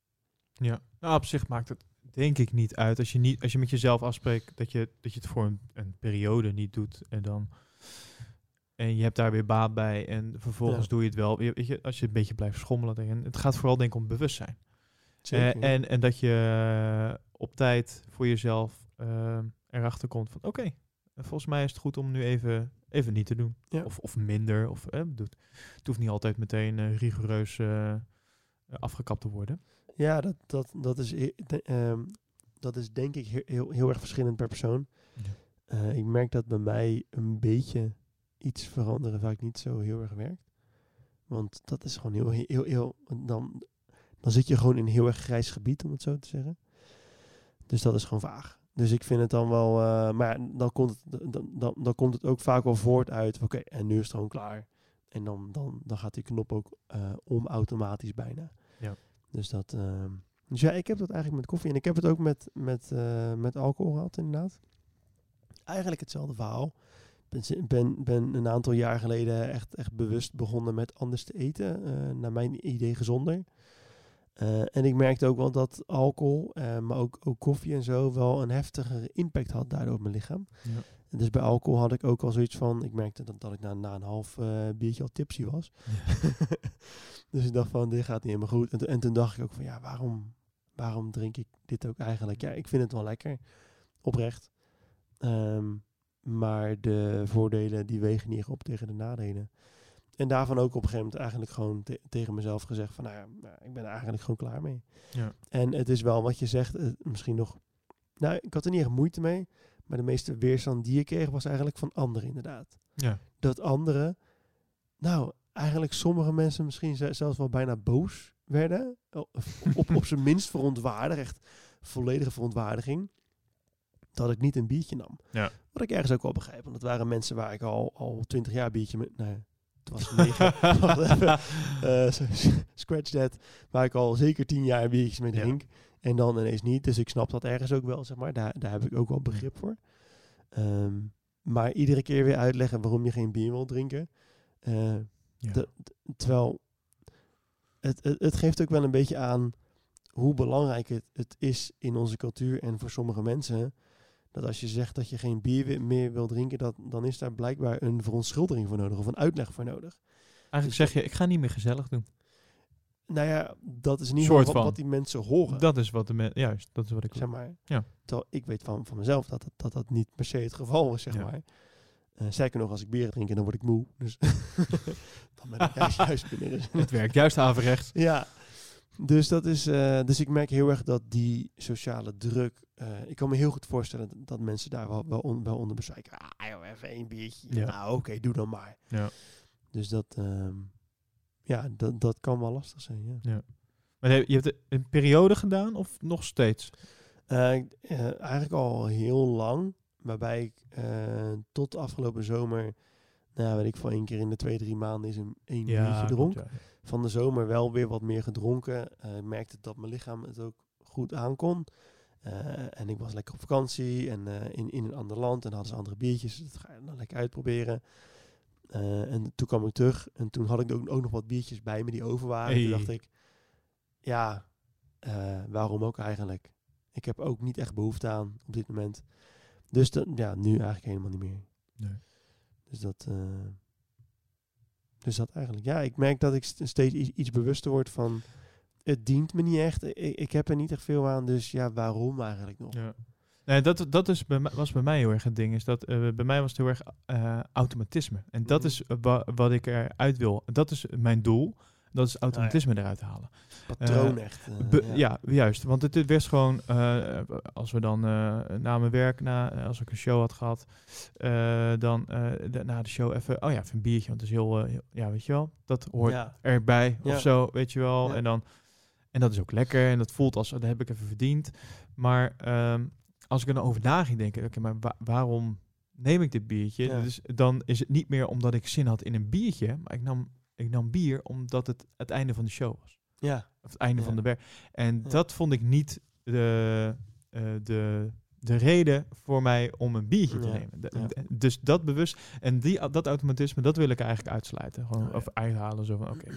Ja, nou, op zich maakt het denk ik niet uit. Als je, niet, als je met jezelf afspreekt dat je, dat je het voor een, een periode niet doet en dan... En je hebt daar weer baat bij en vervolgens Ja. doe je het wel. Je- Weet je, als je een beetje blijft schommelen. En het gaat vooral denk ik om bewustzijn. Zeker. Eh, en, en dat je eh, op tijd voor jezelf eh, erachter komt van... Oké, volgens mij is het goed om nu even, even niet te doen. Ja. Of, of minder. Of, eh, doet, het hoeft niet altijd meteen eh, rigoureus eh, afgekapt te worden. Ja, dat, dat, dat, is, de- ehm, dat is denk ik he- heel, heel erg verschillend per persoon. Ja. Eh, ik merk dat bij mij een beetje iets veranderen vaak niet zo heel erg werkt. Want dat is gewoon heel, heel, heel, dan, dan zit je gewoon in een heel erg grijs gebied, om het zo te zeggen. Dus dat is gewoon vaag. Dus ik vind het dan wel, eh, maar dan komt het, dan, dan, dan komt het ook vaak wel voort uit, oké, en nu is het gewoon klaar. En dan, dan, dan gaat die knop ook eh, om automatisch bijna. Ja. Dus dat, ehm, dus ja, ik heb dat eigenlijk met koffie. En ik heb het ook met, met, eh, met alcohol gehad, inderdaad. Eigenlijk hetzelfde verhaal. Ik ben, ben, ben een aantal jaar geleden echt, echt bewust begonnen met anders te eten. naar mijn idee gezonder. Eh, en ik merkte ook wel dat alcohol, eh, maar ook, ook koffie en zo, wel een heftigere impact had daardoor op mijn lichaam. Ja. En dus bij alcohol had ik ook al zoiets van, ik merkte dat, dat ik na, na een half eh, biertje al tipsy was. dus ik dacht van, dit gaat niet helemaal goed. En toen dacht ik ook van, ja, waarom, waarom drink ik dit ook eigenlijk? Ja, ik vind het wel lekker, oprecht. Ehm, maar de voordelen, die wegen niet op tegen de nadelen. En daarvan ook op een gegeven moment eigenlijk gewoon te- tegen mezelf gezegd van, nou ja, nou, ik ben er eigenlijk gewoon klaar mee. Ja. En het is wel wat je zegt, misschien nog... Nou, ik had er niet echt moeite mee. Maar de meeste weerstand die ik kreeg was eigenlijk van anderen inderdaad. Ja. Dat anderen, nou, eigenlijk sommige mensen misschien ze- zelfs wel bijna boos werden. Op, op zijn minst verontwaardigd, echt volledige verontwaardiging. Dat ik niet een biertje nam. Ja. Wat ik ergens ook wel begrijp. Want het waren mensen waar ik al, al 20 jaar biertje met... Nee, het was even. Eh, scratch that. Waar ik al zeker 10 jaar biertjes mee Ja. drink. En dan ineens niet. Dus ik snap dat ergens ook wel, zeg maar. Daar, daar heb ik ook wel begrip voor. Ehm, maar iedere keer weer uitleggen waarom je geen bier wil drinken. Eh, Ja. terwijl het, het, het geeft ook wel een beetje aan hoe belangrijk het, het is in onze cultuur en voor sommige mensen. Dat als je zegt dat je geen bier meer wil drinken, dat, dan is daar blijkbaar een verontschuldiging voor nodig of een uitleg voor nodig. Eigenlijk zeg je, ik ga niet meer gezellig doen. Nou ja, dat is niet wat, wat die mensen horen. Dat is wat de men, juist, dat is wat ik zeg maar. Ja. Terwijl ik weet van, van mezelf dat dat, dat dat niet per se het geval is, zeg Ja. maar. Eh sterker nog, als ik bier drink, dan word ik moe. Dus dan ben ik juist, juist binnen. Het werkt juist averechts. Ja, dus dat is. eh, dus ik merk heel erg dat die sociale druk. eh, ik kan me heel goed voorstellen dat, dat mensen daar wel, wel, on- wel onder bezwijken. Ah, joh, even één biertje. Ja. Nou, oké, doe dan maar. Ja. Dus dat. ehm, ja, dat, dat kan wel lastig zijn. Ja. Maar heb- je hebt een periode gedaan of nog steeds? Eh, eigenlijk al heel lang. Waarbij ik tot afgelopen zomer. Nou, weet ik van één keer in de twee, drie maanden is een één biertje dronk. ja. Van de zomer wel weer wat meer gedronken. Eh, Ik merkte dat mijn lichaam het ook goed aankon. Eh, en ik was lekker op vakantie en eh, in, in een ander land en hadden ze andere biertjes. Dat ga je dan lekker uitproberen. En toen kwam ik terug en toen had ik ook, ook nog wat biertjes bij me die over waren. Hey. Toen dacht ik, ja, waarom ook eigenlijk? Ik heb ook niet echt behoefte aan op dit moment. Dus ja, nu eigenlijk helemaal niet meer. Nee. Dus dat, dus dat eigenlijk. Ja, ik merk dat ik st- steeds iets, bewuster word van. Het dient me niet echt. Ik, ik heb er niet echt veel aan. Dus ja, waarom eigenlijk nog? Ja. Nee, dat, dat is bij was bij mij heel erg het ding. Is dat, eh, bij mij was het heel erg eh, automatisme. En dat Mhm. is wa- wat ik eruit wil. Dat is mijn doel. Dat is automatisme eruit halen. Patroon Eh, echt. eh, Be- ja. juist. Want het, het werd gewoon, eh, als we dan eh, na mijn werk, na, als ik een show had gehad, eh, dan eh, de- na de show even, oh ja, even een biertje. Want het is heel, heel- ja, weet je wel, dat hoort Ja. erbij Ja. of zo, weet je wel. Ja. En, dan, en dat is ook lekker en dat voelt als, dat heb ik even verdiend. Maar ehm, als ik er dan over na ging denken, oké, maar wa- waarom neem ik dit biertje? Ja. Dus dan is het niet meer omdat ik zin had in een biertje, maar ik nam, ik nam bier omdat het het einde van de show was. Ja. Of het einde Ja. van de werk. En Ja. dat vond ik niet de, eh, de, de reden voor mij om een biertje te nemen. De- ja. de- Dus dat bewust en die, dat automatisme, dat wil ik eigenlijk uitsluiten. Gewoon Oh, of uithalen. Zo van, oké.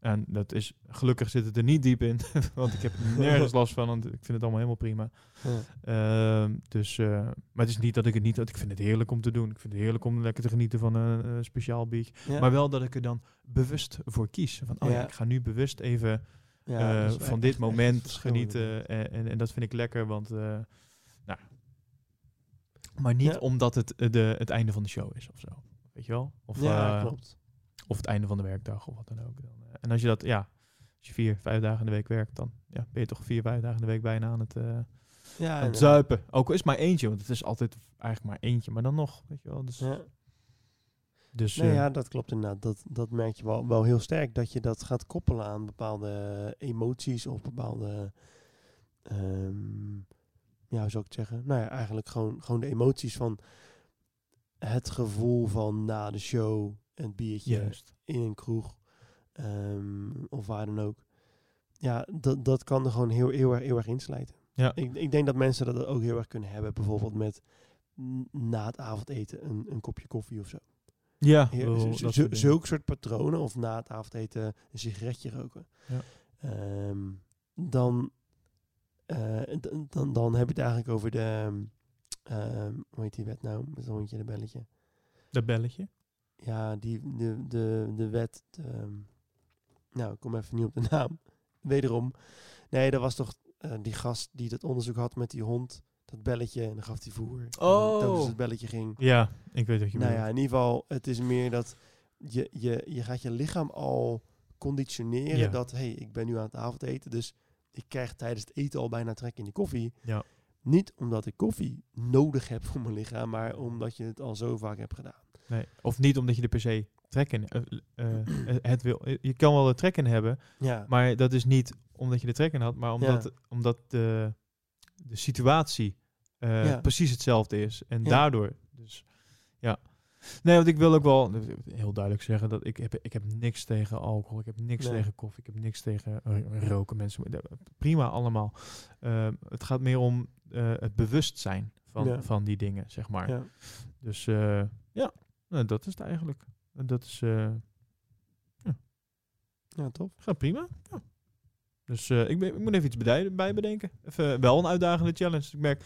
En dat is, gelukkig zit het er niet diep in, want ik heb er nergens last van, want ik vind het allemaal helemaal prima. Ja. Ehm, dus, eh, maar het is niet dat ik het niet, dat ik vind het heerlijk om te doen. Ik vind het heerlijk om lekker te genieten van een, eh, speciaal biertje. Ja. Maar wel dat ik er dan bewust voor kies. Van, oh ja, ik ga nu bewust even eh, van dit echt moment genieten. En, en, en dat vind ik lekker, want... nou, maar niet omdat het de, het einde van de show is of zo. Weet je wel? Of, Ja, klopt. of het einde van de werkdag of wat dan ook. Dan, en als je dat, ja, als je vier, vijf dagen in de week werkt, dan ja, ben je toch vier, vijf dagen in de week bijna aan het, eh, Ja, aan het zuipen. Ook al is het maar eentje, want het is altijd eigenlijk maar eentje, maar dan nog, weet je wel. Dus, Ja. dus Nee, eh, ja, dat klopt inderdaad. Dat, dat merk je wel, wel heel sterk. Dat je dat gaat koppelen aan bepaalde emoties of bepaalde... ehm, ja, hoe zou ik het zeggen? Nou ja, eigenlijk gewoon, gewoon de emoties van het gevoel van na de show een biertje juist. in een kroeg ehm, of waar dan ook. Ja, dat, dat kan er gewoon heel, heel, erg, heel erg inslijten. Ja. Ik, ik denk dat mensen dat ook heel erg kunnen hebben. Bijvoorbeeld met na het avondeten een, een kopje koffie of zo. Ja, soort dingen. zulke soort patronen. Of na het avondeten een sigaretje roken. Ja. Ehm, dan, eh, dan, dan heb je het eigenlijk over de... ehm, hoe heet die wet nou? Met zo'n hondje een belletje. Dat belletje. Ja, die, de, de, de wet. de, nou, ik kom even niet op de naam. Wederom. Nee, dat was toch eh, die gast die dat onderzoek had met die hond. Dat belletje. En dan gaf hij voer. Oh. telkens het belletje ging. Ja, ik weet wat je Nou bedoelt. ja, in ieder geval, het is meer dat je, je, je gaat je lichaam al conditioneren Ja. dat, hé, hey, ik ben nu aan het avondeten, dus ik krijg tijdens het eten al bijna trek in die koffie. Ja. Niet omdat ik koffie nodig heb voor mijn lichaam, maar omdat je het al zo vaak hebt gedaan. Nee. Of niet omdat je er per se trek in eh, eh, eh, het wil. Je kan wel er trek in hebben, Ja, maar dat is niet omdat je er trek in had, maar omdat, Ja. omdat de, de situatie Ja. precies hetzelfde is. En daardoor. Dus ja. Nee, want ik wil ook wel heel duidelijk zeggen dat ik heb, ik heb niks tegen alcohol, ik heb niks Nee. tegen koffie, ik heb niks tegen roken. Mensen, prima allemaal. Eh, het gaat meer om het bewustzijn van, van die dingen, zeg maar. ja. Dus ja, nou, dat is het eigenlijk. En dat is eh, ja tof. gaat prima. Ja. Dus eh, ik, ben, ik moet even iets bedij- bij bedenken. Even, eh, wel een uitdagende challenge. Ik merk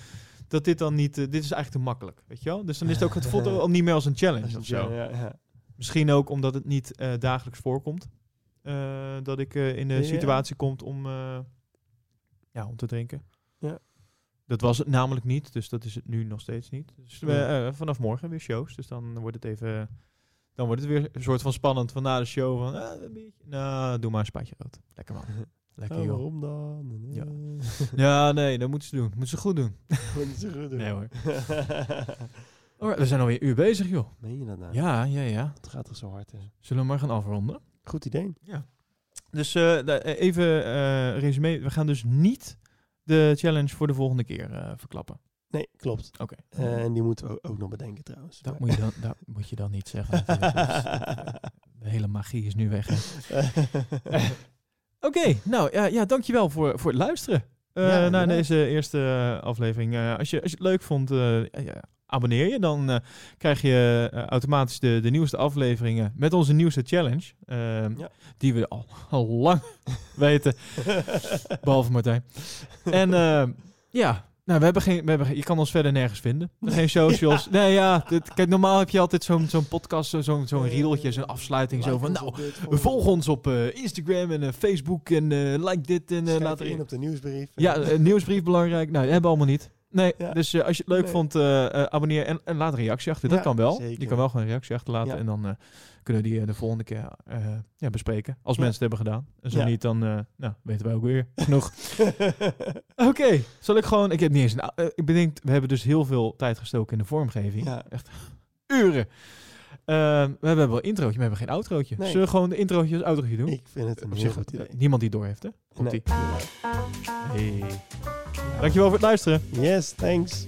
dat dit dan niet... dit is eigenlijk te makkelijk, weet je wel? Dus dan is het ook... Het voelt al niet meer als een challenge of zo. Ja, ja. Misschien ook omdat het niet dagelijks voorkomt. dat ik in de Ja. situatie komt om, ja, om te drinken. Ja. Dat was het namelijk niet, dus dat is het nu nog steeds niet. Dus Ja. vanaf morgen weer shows, dus dan wordt het even... Dan wordt het weer een soort van spannend van na de show van... Ah, een biertje. Nou, doe maar een spuitje rood. Lekker man. Lekker Oh, joh. waarom dan? Ja. Ja, nee, dat moeten ze doen. Moeten ze goed doen. Moet je zo goed doen. Nee, hoor. Alright, we zijn alweer een uur bezig, joh. Meen je dat nou? Ja, ja, ja. Het gaat toch zo hard. Hè? Zullen we maar gaan afronden? Goed idee. Dus eh, eh, even eh resume. We gaan dus niet de challenge voor de volgende keer verklappen. Nee, klopt. Oké. Eh, en die moeten we ook- nog bedenken trouwens. dat, moet je dan, dat moet je dan niet zeggen. Dus, de hele magie is nu weg. hè. Oké, nou ja, ja, dankjewel voor, voor het luisteren eh, Ja, naar deze eerste eh, aflevering. Eh, als, je, als je het leuk vond, eh, ja, abonneer je. Dan eh, krijg je automatisch de, de nieuwste afleveringen met onze nieuwste challenge. eh, Ja. Die we al, al lang weten. Behalve Martijn. En eh, ja, nou, we hebben geen, we hebben, geen- je kan ons verder nergens vinden. Geen socials. Nee, ja, dit, kijk, normaal heb je altijd zo'n zo'n podcast, zo- zo'n zo'n riedeltje, zo'n afsluiting. Zo van, nou, volg ons op eh, Instagram en eh, Facebook en eh, like dit en eh, Laat laat in op de nieuwsbrief. Ja, nieuwsbrief belangrijk. Nou, dat hebben we allemaal niet. Nee, Ja. dus eh, als je het leuk Nee. vond, eh, eh, abonneer en, en laat een reactie achter. Dat Ja, kan wel. zeker. Je kan wel gewoon een reactie achterlaten en dan eh, kunnen we die eh, de volgende keer eh, ja, bespreken. Als Ja. mensen het hebben gedaan. En zo Ja. niet, dan eh, nou, weten wij ook weer genoeg. Oké, zal ik gewoon... Ik heb niet eens een... ik bedenk, we hebben dus heel veel tijd gestoken in de vormgeving. Echt uren. Eh, we hebben wel een introotje, maar we hebben geen outrootje. Nee. Zullen we gewoon de introotje als outrootje doen? Ik vind het een heel zich, goed idee. niemand die door heeft, hè? Komt Nee. Hey. Dankjewel voor het luisteren. Yes, thanks.